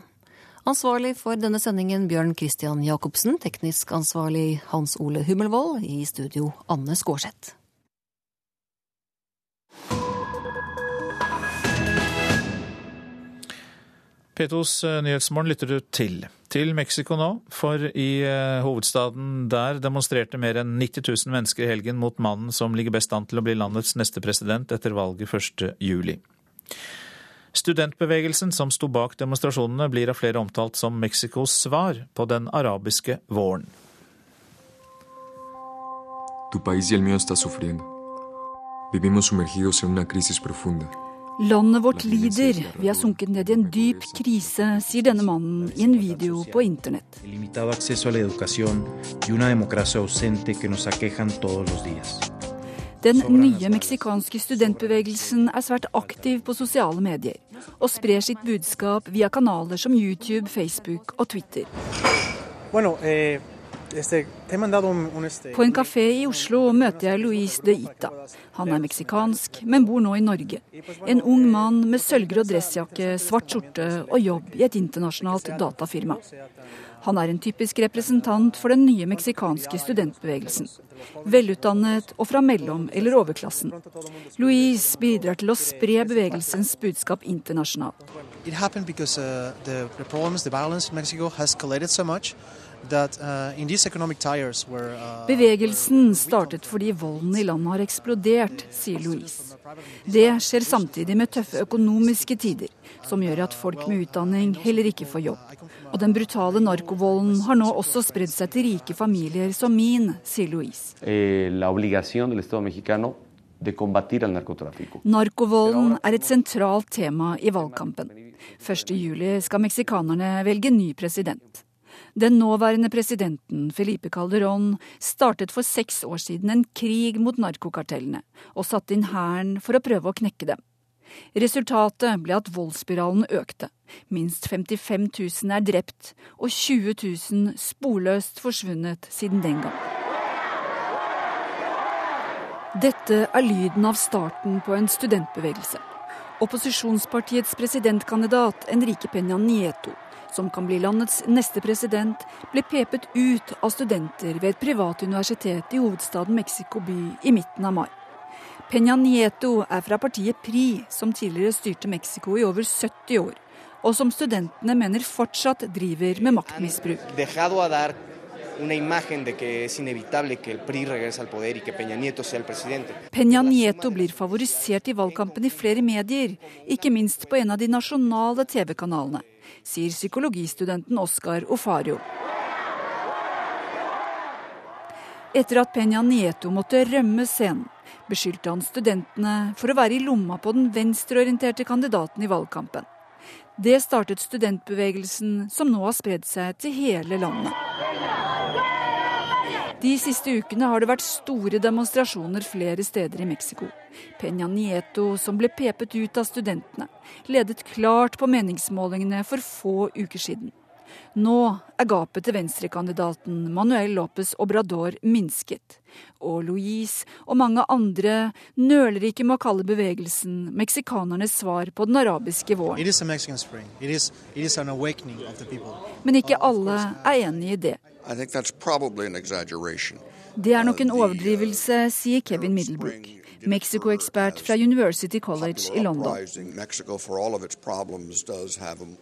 Ansvarlig for denne sendingen Bjørn Christian Jacobsen, teknisk ansvarlig Hans Ole Hummelvold, i studio Anne Skårseth. P2s Nyhetsmorgen lytter du til. Til Mexico nå, for i eh, hovedstaden der demonstrerte mer enn 90 000 mennesker i helgen mot mannen som ligger best an til å bli landets neste president etter valget 1. juli. Studentbevegelsen som sto bak demonstrasjonene, blir av flere omtalt som Mexicos svar på den arabiske våren. Tu país y el mío está sufriendo. Vivimos sumergidos en una crisis profunda. Landet vårt lider, vi har sunket ned i en dyp krise, sier denne mannen i en video på internett. Den nye meksikanske studentbevegelsen er svært aktiv på sosiale medier, og sprer sitt budskap via kanaler som YouTube, Facebook og Twitter. Bueno, eh, på en kafé i Oslo møter jeg Luis de Ita. Han er meksikansk, men bor nå i Norge. En ung mann med sølvgrå dressjakke, svart skjorte og jobb i et internasjonalt datafirma. Han er en typisk representant for den nye meksikanske studentbevegelsen. Velutdannet og fra mellom- eller overklassen. Luis bidrar til å spre bevegelsens budskap internasjonalt. It happened because uh, the, the problems, the violence in Mexico has escalated so much uh, uh, Bevegelsen startet fordi volden i landet har eksplodert, sier Louise. Det skjer samtidig med tøffe økonomiske tider, som gjør at folk med utdanning heller ikke får jobb. Og den brutale narkovolden har nå også spredd seg til rike familier som min, sier Louise. Eh, la obligación del Estado mexicano de combatir al narcotráfico. Narkovolden er et sentralt tema i valgkampen. 1.7 skal meksikanerne velge ny president. Den nåværende presidenten, Felipe Calderón, startet for seks år siden en krig mot narkokartellene, og satte inn hæren for å prøve å knekke dem. Resultatet ble at voldsspiralen økte. Minst 55 000 er drept, og 20 000 sporløst forsvunnet siden den gang. Dette er lyden av starten på en studentbevegelse. Opposisjonspartiets presidentkandidat Enrique Peña Nieto som kan bli landets neste president, ble pepet ut av studenter ved et privat universitet i hovedstaden Mexico by i midten av mai. Peña Nieto er fra partiet PRI, som tidligere styrte Mexico i over 70 år, og som studentene mener fortsatt driver med maktmisbruk. Peña Nieto blir favorisert i valgkampen i flere medier, ikke minst på en av de nasjonale TV-kanalene sier psykologistudenten Oskar Ofario. Etter at Peña Nieto måtte rømme scenen, beskyldte han studentene for å være i lomma på den venstreorienterte kandidaten i valgkampen. Det startet studentbevegelsen, som nå har spredd seg til hele landet. De siste ukene har det vært store demonstrasjoner flere steder i Mexico. Peña Nieto, som ble pepet ut av studentene, ledet klart på meningsmålingene for få uker siden. Nå er gapet til venstrekandidaten Manuel Lopez Obrador minsket. Og Louise og mange andre nøler ikke med å kalle bevegelsen meksikanernes svar på den arabiske våren. It is, it is Men ikke alle er enig i det. Det er nok en overdrivelse, sier Kevin Middlebrook, Mexico-ekspert fra University College i London.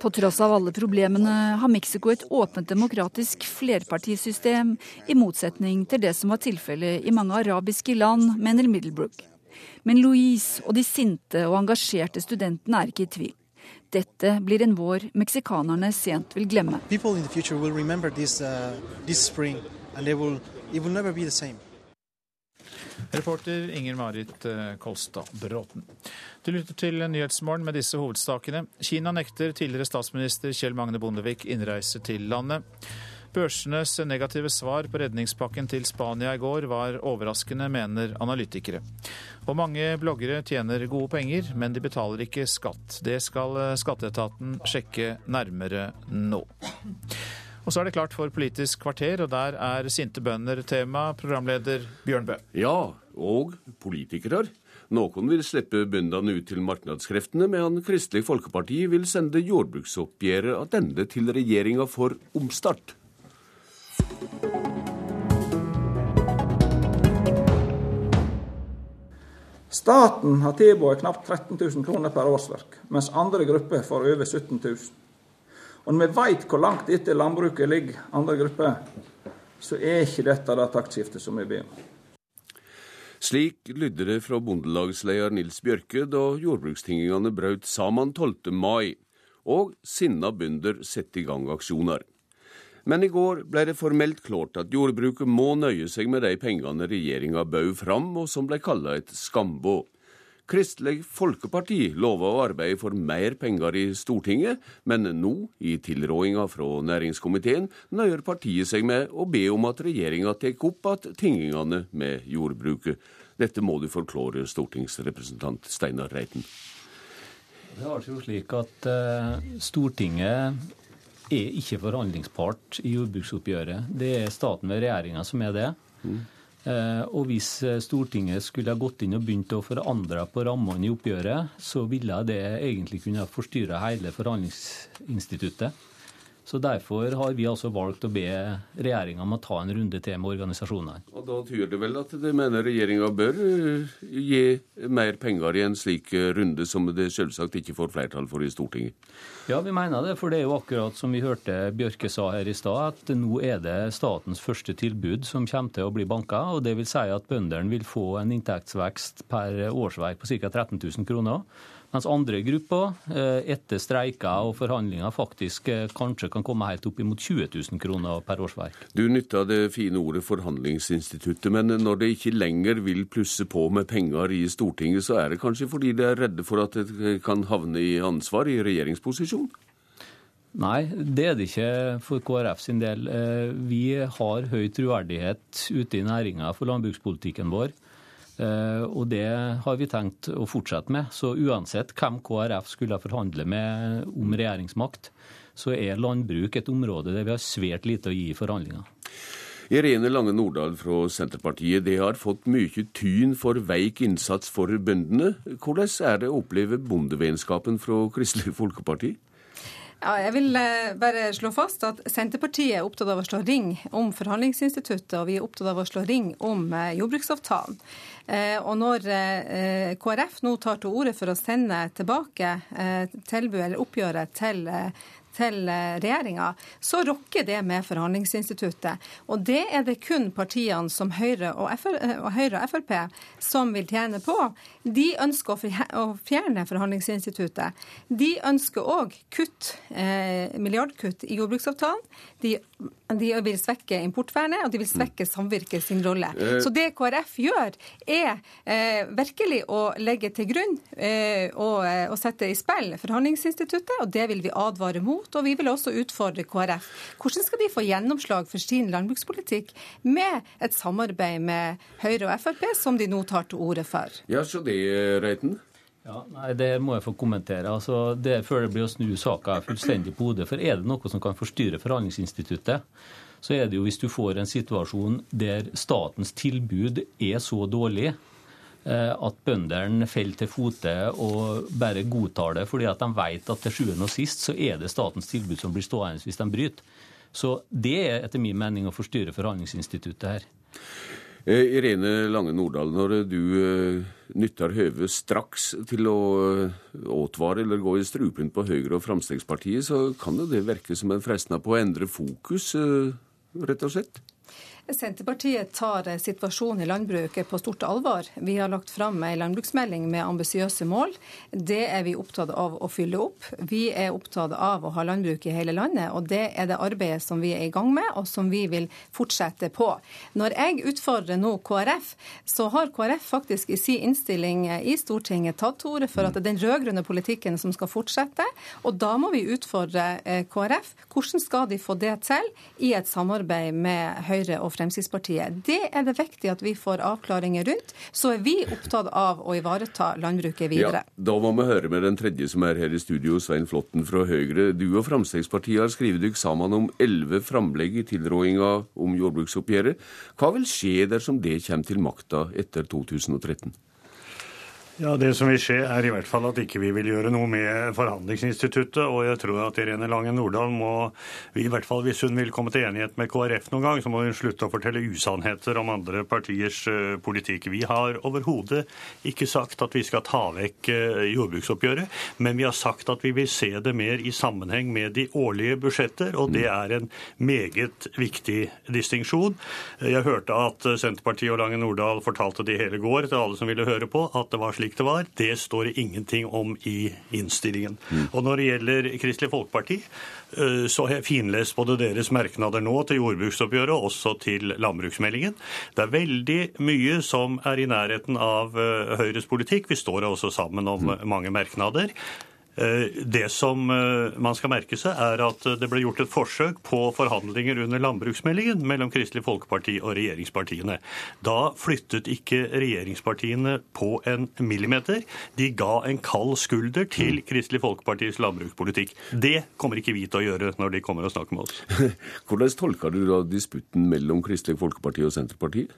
På tross av alle problemene har Mexico et åpent demokratisk flerpartisystem, i motsetning til det som var tilfellet i mange arabiske land, mener Middlebrook. Men Louise og de sinte og engasjerte studentene er ikke i tvil. Dette blir en vår meksikanerne sent vil glemme. Reporter Inger Marit eh, Kolstad Bråten. Du lytter til Nyhetsmorgen med disse hovedstakene. Kina nekter tidligere statsminister Kjell Magne Bondevik innreise til landet. Børsenes negative svar på redningspakken til Spania i går var overraskende, mener analytikere. Og mange bloggere tjener gode penger, men de betaler ikke skatt. Det skal skatteetaten sjekke nærmere nå. Og så er det klart for Politisk kvarter, og der er sinte bønder tema, programleder Bjørn Bø. Ja, og politikere. Noen vil slippe bøndene ut til markedskreftene, medan Kristelig Folkeparti vil sende jordbruksoppgjøret tilbake til regjeringa for omstart. Staten har tilbudt knapt 13 000 kroner per årsverk, mens andre grupper får over 17 000. Og når vi veit hvor langt etter landbruket ligger andre grupper, så er ikke dette det taktskiftet som vi ber om. Slik lydde det fra bondelagsleder Nils Bjørke da jordbrukstingingene brøt sammen 12. mai, og sinna bønder satte i gang aksjoner. Men i går ble det formelt klart at jordbruket må nøye seg med de pengene regjeringa bød fram, og som ble kalla et skambå. Kristelig Folkeparti lova å arbeide for mer penger i Stortinget, men nå, i tilrådinga fra næringskomiteen, nøyer partiet seg med å be om at regjeringa tar opp igjen tingingene med jordbruket. Dette må du forklare, stortingsrepresentant Steinar Reiten. Det var jo slik at uh, Stortinget er ikke forhandlingspart i jordbruksoppgjøret. Det er staten ved regjeringa som er det. Mm. Eh, og hvis eh, Stortinget skulle ha gått inn og begynt å forandre på rammene i oppgjøret, så ville det egentlig kunne forstyrre hele forhandlingsinstituttet. Så Derfor har vi altså valgt å be regjeringa om å ta en runde til med organisasjonene. Og Da tyder det vel at det mener regjeringa bør eh, gi mer penger i en slik eh, runde, som det selvsagt ikke får flertall for i Stortinget? Ja, vi mener det. For det er jo akkurat som vi hørte Bjørke sa her i stad, at nå er det statens første tilbud som kommer til å bli banka. Og det vil si at bøndene vil få en inntektsvekst per årsverk på ca. 13 000 kroner. Mens andre grupper eh, etter streiker og forhandlinger faktisk eh, kanskje kan komme helt opp imot 20 000 kroner per årsverk. Du nytta det fine ordet forhandlingsinstituttet, men når det ikke lenger vil plusse på med penger i Stortinget, så er det kanskje fordi de er redde for at det kan havne i ansvar i regjeringsposisjon? Nei, det er det ikke for KrF sin del. Eh, vi har høy troverdighet ute i næringa for landbrukspolitikken vår. Eh, og det har vi tenkt å fortsette med. Så uansett hvem KrF skulle forhandle med om regjeringsmakt, så er landbruk et område der vi har svært lite å gi i forhandlinger. Irene Lange Nordahl fra Senterpartiet, det har fått mye tyn for veik innsats for bøndene. Hvordan er det å oppleve bondevennskapen fra Kristelig Folkeparti? Ja, jeg vil eh, bare slå fast at Senterpartiet er opptatt av å slå ring om forhandlingsinstituttet, og vi er opptatt av å slå ring om eh, jordbruksavtalen. Eh, og når KrF nå tar til orde for å sende tilbake tilbudet eller oppgjøret til til eh, regjeringa, så rokker det med forhandlingsinstituttet. Og det er det kun partiene som Høyre og, eh, og Høyre og Frp som vil tjene på. De ønsker å fjerne forhandlingsinstituttet. De ønsker òg kutt, eh, milliardkutt i jordbruksavtalen. De, de, vil svekke importvernet, og de vil svekke samvirket sin rolle. Så det KrF gjør, er eh, virkelig å legge til grunn eh, og, og sette i spill forhandlingsinstituttet, og det vil vi advare mot imot. Og vi vil også utfordre KrF. Hvordan skal de få gjennomslag for sin landbrukspolitikk med et samarbeid med Høyre og Frp, som de nå tar til orde for? Ja, så det, Reiten? Ja, nei, Det må jeg få kommentere. Altså, det Før det blir å snu saka fullstendig på hodet. For er det noe som kan forstyrre forhandlingsinstituttet, så er det jo hvis du får en situasjon der statens tilbud er så dårlig at bøndene faller til fote og bare godtar det, fordi at de vet at til sjuende og sist så er det statens tilbud som blir stående hvis de bryter. Så det er etter min mening å forstyrre forhandlingsinstituttet her. Eh, Irene Lange Nordahl, når du eh, nytter høvet straks til å advare eller gå i strupen på Høyre og Fremskrittspartiet, så kan det virke som en frestende på å endre fokus, rett og slett? Senterpartiet tar situasjonen i landbruket på stort alvor. Vi har lagt fram en landbruksmelding med ambisiøse mål. Det er vi opptatt av å fylle opp. Vi er opptatt av å ha landbruk i hele landet, og det er det arbeidet som vi er i gang med, og som vi vil fortsette på. Når jeg utfordrer nå KrF, så har KrF faktisk i sin innstilling i Stortinget tatt til orde for at det er den rød-grønne politikken som skal fortsette, og da må vi utfordre eh, KrF. Hvordan skal de få det til i et samarbeid med Høyre og Fremskrittspartiet? Fremskrittspartiet. Det er det viktig at vi får avklaringer rundt. Så er vi opptatt av å ivareta landbruket videre. Ja, da må vi høre med den tredje som er her i studio, Svein Flåtten fra Høyre. Du og Fremskrittspartiet har skrevet dere sammen om elleve framlegg i tilrådinga om jordbruksoppgjøret. Hva vil skje dersom det kommer til makta etter 2013? Ja, Det som vil skje, er i hvert fall at ikke vi vil gjøre noe med forhandlingsinstituttet. Og jeg tror at Irene Lange Nordahl må, i hvert fall hvis hun vil komme til enighet med KrF noen gang, så må hun slutte å fortelle usannheter om andre partiers uh, politikk. Vi har overhodet ikke sagt at vi skal ta vekk uh, jordbruksoppgjøret, men vi har sagt at vi vil se det mer i sammenheng med de årlige budsjetter, og det er en meget viktig distinksjon. Jeg hørte at Senterpartiet og Lange Nordahl fortalte det hele går til alle som ville høre på, at det var slik det var, det står det ingenting om i innstillingen. Mm. Og når det gjelder Kristelig Folkeparti, eh, så har jeg finlest både deres merknader nå til jordbruksoppgjøret og også til landbruksmeldingen. Det er veldig mye som er i nærheten av eh, Høyres politikk. Vi står også sammen om mm. mange merknader. Eh, det som eh, man skal merke seg, er at det ble gjort et forsøk på forhandlinger under landbruksmeldingen mellom Kristelig Folkeparti og regjeringspartiene. Da flyttet ikke regjeringspartiene på en millimeter. De ga en kald skulder til mm. Kristelig Folkepartis landbrukspolitikk. Det kommer ikke vi til å gjøre når de kommer og snakker med oss. Hvordan tolker du da disputten mellom Kristelig Folkeparti og Senterpartiet?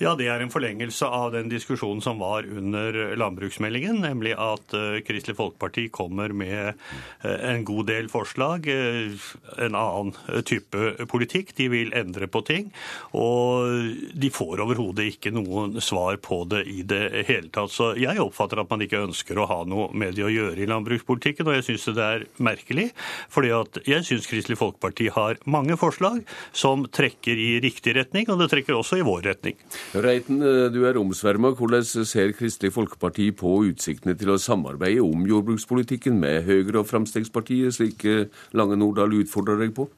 Ja, Det er en forlengelse av den diskusjonen som var under landbruksmeldingen, nemlig at uh, Kristelig Folkeparti kommer med uh, en god del forslag, uh, en annen type politikk. De vil endre på ting. Og de får overhodet ikke noen svar på det i det hele tatt. Så jeg oppfatter at man ikke ønsker å ha noe med det å gjøre i landbrukspolitikken, og jeg syns det er merkelig. fordi at jeg syns Kristelig Folkeparti har mange forslag som trekker i riktig retning, og det trekker også i vår retning. Reiten, eh, du er omsverma. Hvordan ser Kristelig Folkeparti på utsiktene til å samarbeide om jordbrukspolitikken med Høyre og Fremskrittspartiet, slik eh, Lange Nordahl utfordrer deg på?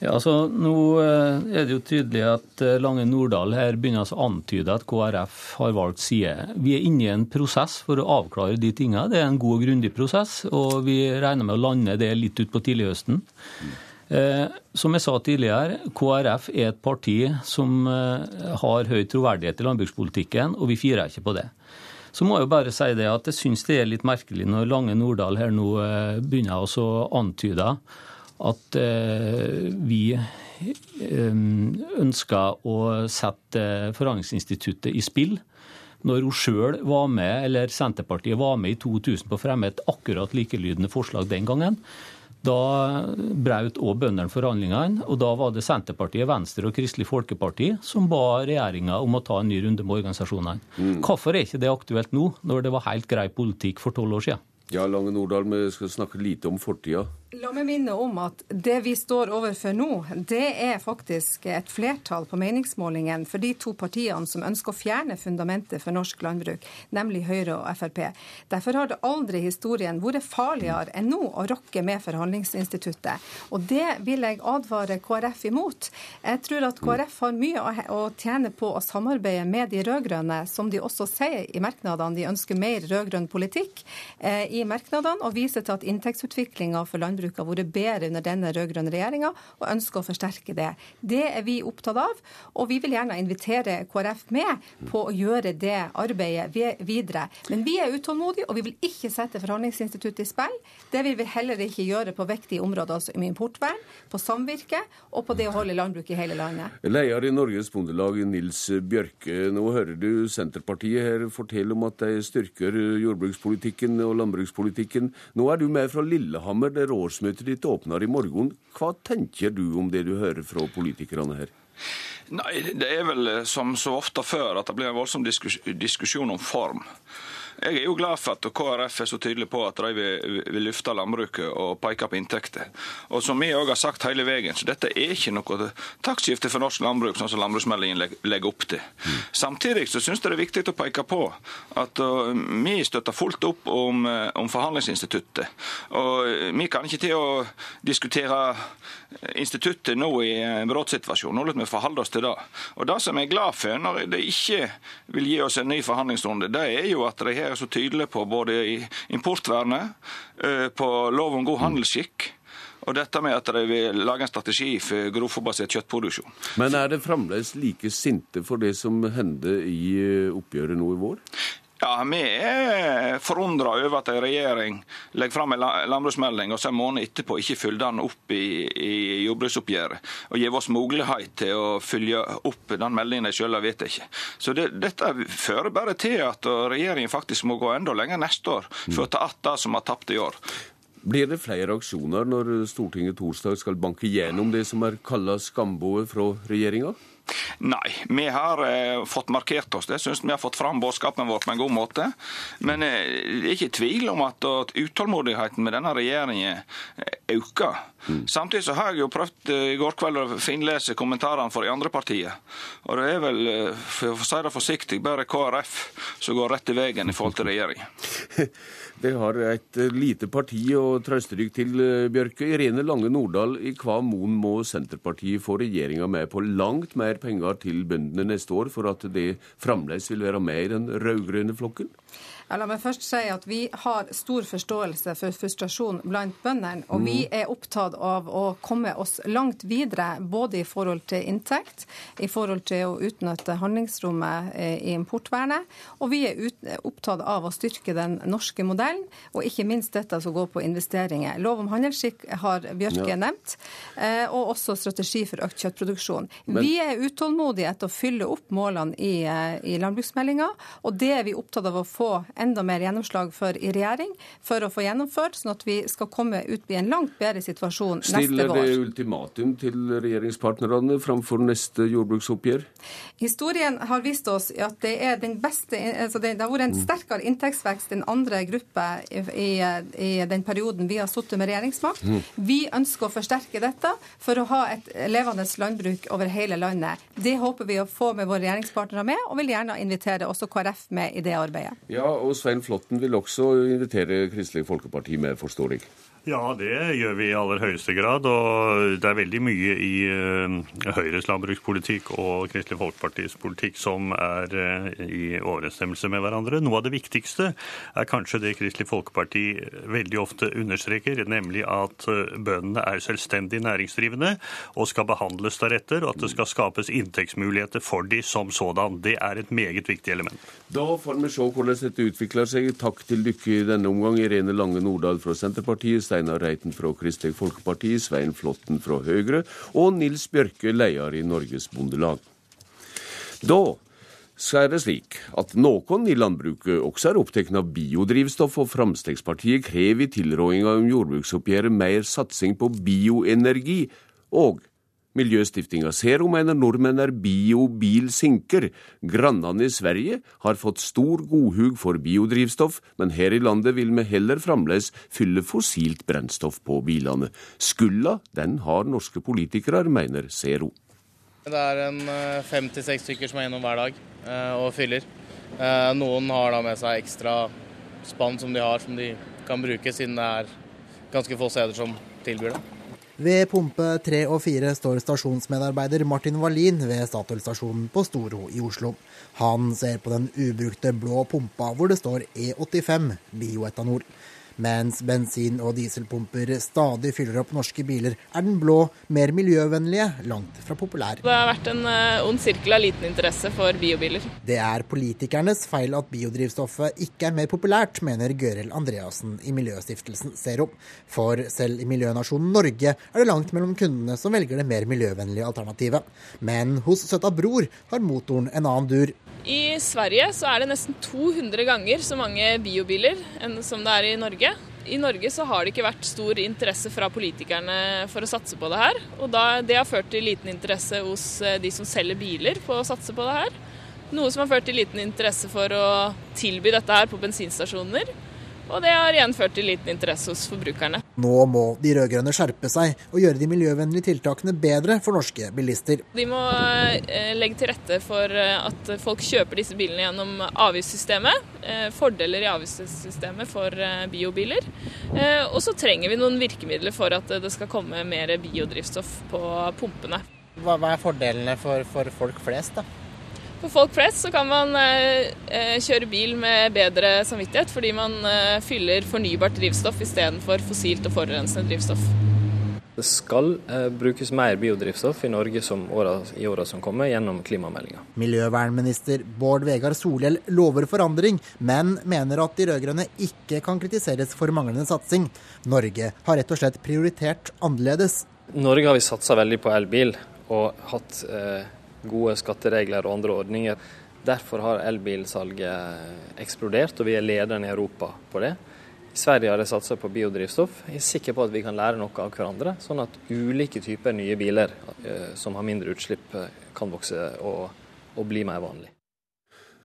Ja, altså Nå eh, er det jo tydelig at Lange Nordahl her begynner å antyde at KrF har valgt side. Vi er inne i en prosess for å avklare de tingene. Det er en god og grundig prosess, og vi regner med å lande det litt utpå tidlighøsten. Mm. Eh, som jeg sa tidligere, KrF er et parti som eh, har høy troverdighet i landbrukspolitikken, og vi firer ikke på det. Så må jeg jo bare si det at jeg syns det er litt merkelig når Lange Nordahl her nå eh, begynner å antyde at vi ønsker å sette Forhandlingsinstituttet i spill når hun sjøl var med, eller Senterpartiet var med i 2000 på å fremme et akkurat likelydende forslag den gangen. Da brøt òg bøndene forhandlingene, og da var det Senterpartiet, Venstre og Kristelig Folkeparti som ba regjeringa om å ta en ny runde med organisasjonene. Mm. Hvorfor er ikke det aktuelt nå, når det var helt grei politikk for tolv år siden? Ja, Lange Nordahl, vi skal snakke lite om fortida. La meg minne om at det vi står overfor nå, det er faktisk et flertall på meningsmålingen for de to partiene som ønsker å fjerne fundamentet for norsk landbruk, nemlig Høyre og Frp. Derfor har det aldri i historien vært farligere enn nå å rokke med forhandlingsinstituttet. Og det vil jeg advare KrF imot. Jeg tror at KrF har mye å tjene på å samarbeide med de rød-grønne, som de også sier i merknadene. De ønsker mer rød-grønn politikk eh, i merknadene, og viser til at inntektsutviklinga for landbruk landbruket har vært bedre under denne rød-grønne regjeringa, og ønsker å forsterke det. Det er vi opptatt av, og vi vil gjerne invitere KrF med på å gjøre det arbeidet videre. Men vi er utålmodige, og vi vil ikke sette forhandlingsinstituttet i spill. Det vil vi heller ikke gjøre på viktige områder som importvern, på samvirke og på det å holde landbruk i hele landet. Leder i Norges Bondelag, Nils Bjørke. Nå hører du Senterpartiet her fortelle om at de styrker jordbrukspolitikken og landbrukspolitikken. Nå er du med fra Lillehammer, der årsmøtet ditt åpner i morgen. Hva tenker du om det du hører fra politikerne her? Nei, Det er vel som så ofte før at det blir en voldsom diskusjon om form. Jeg er jo glad for at KrF er så tydelig på at de vil, vil løfte landbruket og peke på inntekter. Og som vi òg har sagt hele veien, så dette er ikke noe taktskifte for norsk landbruk, sånn som landbruksmeldingen legger opp til. Samtidig så syns jeg det er viktig å peke på at vi støtter fullt opp om, om forhandlingsinstituttet. Og vi kan ikke til å diskutere instituttet nå i en bråtsituasjon. Nå må vi forholde oss til det. Og det som jeg er glad for, når de ikke vil gi oss en ny forhandlingsrunde, det er jo at de her er så tydelige på både importvernet, på lov om god handelsskikk, og dette med at de vil lage en strategi for grovfòrbasert kjøttproduksjon. Men er det fremdeles like sinte for det som hendte i oppgjøret nå i vår? Ja, Vi er forundra over at en regjering legger fram en landbruksmelding og så en måned etterpå ikke følger den opp i, i jordbruksoppgjøret. Og gir oss mulighet til å følge opp den meldingen de sjøl har vedtatt. Så det, dette fører bare til at regjeringen faktisk må gå enda lenger neste år for å ta igjen det som har tapt i år. Blir det flere aksjoner når Stortinget torsdag skal banke gjennom det som er kalla skamboet fra regjeringa? Nei, vi har eh, fått markert oss. Det syns vi har fått fram budskapet vårt på en god måte. Men eh, det er ikke tvil om at, at utålmodigheten med denne regjeringen øker. Mm. Samtidig så har jeg jo prøvd eh, i går kveld å finlese kommentarene for de andre partiene. Og det er vel, eh, for å si det forsiktig, bare KrF som går rett i veien i forhold til regjeringen. Det har et eh, lite parti å trøste dere til, Bjørke. Irene Lange Nordahl, i hva mon må Senterpartiet få regjeringa med på langt mer penger til bøndene neste år for at det fremdeles vil være med i den rød-grønne flokken? La meg først si at Vi har stor forståelse for frustrasjon blant bøndene. Og vi mm. er opptatt av å komme oss langt videre, både i forhold til inntekt, i forhold til å utnytte handlingsrommet eh, i importvernet, og vi er opptatt av å styrke den norske modellen, og ikke minst dette som går på investeringer. Lov om handelsskikk har Bjørke ja. nevnt, eh, og også strategi for økt kjøttproduksjon. Men... Vi er utålmodige etter å fylle opp målene i, eh, i landbruksmeldinga, og det er vi opptatt av å få enda mer gjennomslag for i regjering, for å få gjennomført, sånn at vi skal komme ut i en langt bedre situasjon Stiller neste vår. Stiller det ultimatum til regjeringspartnerne framfor neste jordbruksoppgjør? Historien har vist oss at det den beste, altså det, det har vært en mm. sterkere inntektsvekst enn andre grupper i, i, i den perioden vi har sittet med regjeringsmakt. Mm. Vi ønsker å forsterke dette for å ha et levende landbruk over hele landet. Det håper vi å få med våre regjeringspartnere med, og vil gjerne invitere også KrF med i det arbeidet. Ja, og Svein Flåtten vil også invitere Kristelig Folkeparti med, forstår jeg? Ja, det gjør vi i aller høyeste grad. Og det er veldig mye i uh, Høyres landbrukspolitikk og Kristelig Folkepartis politikk som er uh, i overensstemmelse med hverandre. Noe av det viktigste er kanskje det Kristelig Folkeparti veldig ofte understreker, nemlig at uh, bøndene er selvstendig næringsdrivende og skal behandles deretter, og at det skal skapes inntektsmuligheter for de som sådan. Det er et meget viktig element. Da får vi se hvordan dette utvikler seg. Takk til dere denne omgang, Irene Lange Nordahl fra Senterpartiet. Steinar Reiten fra Kristelig Folkeparti, Svein Flåtten fra Høyre og Nils Bjørke, leder i Norges Bondelag. Da så er det slik at noen i landbruket også er opptatt av biodrivstoff, og Fremskrittspartiet krever i tilrådinga om jordbruksoppgjøret mer satsing på bioenergi og Miljøstiftinga Zero mener nordmenn er biobilsinker. Grannene i Sverige har fått stor godhug for biodrivstoff, men her i landet vil vi heller fremdeles fylle fossilt brennstoff på bilene. Skulda, den har norske politikere, mener Zero. Det er en eh, fem til seks stykker som er innom hver dag eh, og fyller. Eh, noen har da med seg ekstra spann som de har, som de kan bruke, siden det er ganske få steder som tilbyr det. Ved pumpe 3 og 4 står stasjonsmedarbeider Martin Wallin ved Statoil-stasjonen på Storo i Oslo. Han ser på den ubrukte blå pumpa hvor det står E85 bioetanol. Mens bensin- og dieselpumper stadig fyller opp norske biler, er den blå mer miljøvennlige langt fra populær. Det har vært en uh, ond sirkel av liten interesse for biobiler. Det er politikernes feil at biodrivstoffet ikke er mer populært, mener Gøril Andreassen i Miljøstiftelsen Zero. For selv i miljønasjonen Norge er det langt mellom kundene som velger det mer miljøvennlige alternativet. Men hos Søta Bror har motoren en annen dur. I Sverige så er det nesten 200 ganger så mange biobiler enn som det er i Norge. I Norge så har det ikke vært stor interesse fra politikerne for å satse på det her. Og da, det har ført til liten interesse hos eh, de som selger biler på å satse på det her. Noe som har ført til liten interesse for å tilby dette her på bensinstasjoner. Og det har igjen ført til liten interesse hos forbrukerne. Nå må de rød-grønne skjerpe seg og gjøre de miljøvennlige tiltakene bedre for norske bilister. De må eh, legge til rette for eh, at folk kjøper disse bilene gjennom avgiftssystemet. Eh, fordeler i avgiftssystemet for biobiler. Og så trenger vi noen virkemidler for at det skal komme mer biodrivstoff på pumpene. Hva er fordelene for, for folk flest, da? For folk flest så kan man eh, eh, kjøre bil med bedre samvittighet, fordi man eh, fyller fornybart drivstoff istedenfor fossilt og forurensende drivstoff. Det skal eh, brukes mer biodrivstoff i Norge året, i åra som kommer, gjennom klimameldinga. Miljøvernminister Bård Vegar Solhjell lover forandring, men mener at de rød-grønne ikke kan kritiseres for manglende satsing. Norge har rett og slett prioritert annerledes. Norge har vi satsa veldig på elbil, og hatt eh, gode skatteregler og andre ordninger. Derfor har elbilsalget eksplodert, og vi er lederen i Europa på det. I Sverige har de satsa på biodrivstoff. Jeg er sikker på at vi kan lære noe av hverandre, sånn at ulike typer nye biler eh, som har mindre utslipp, eh, kan vokse og, og bli mer vanlig.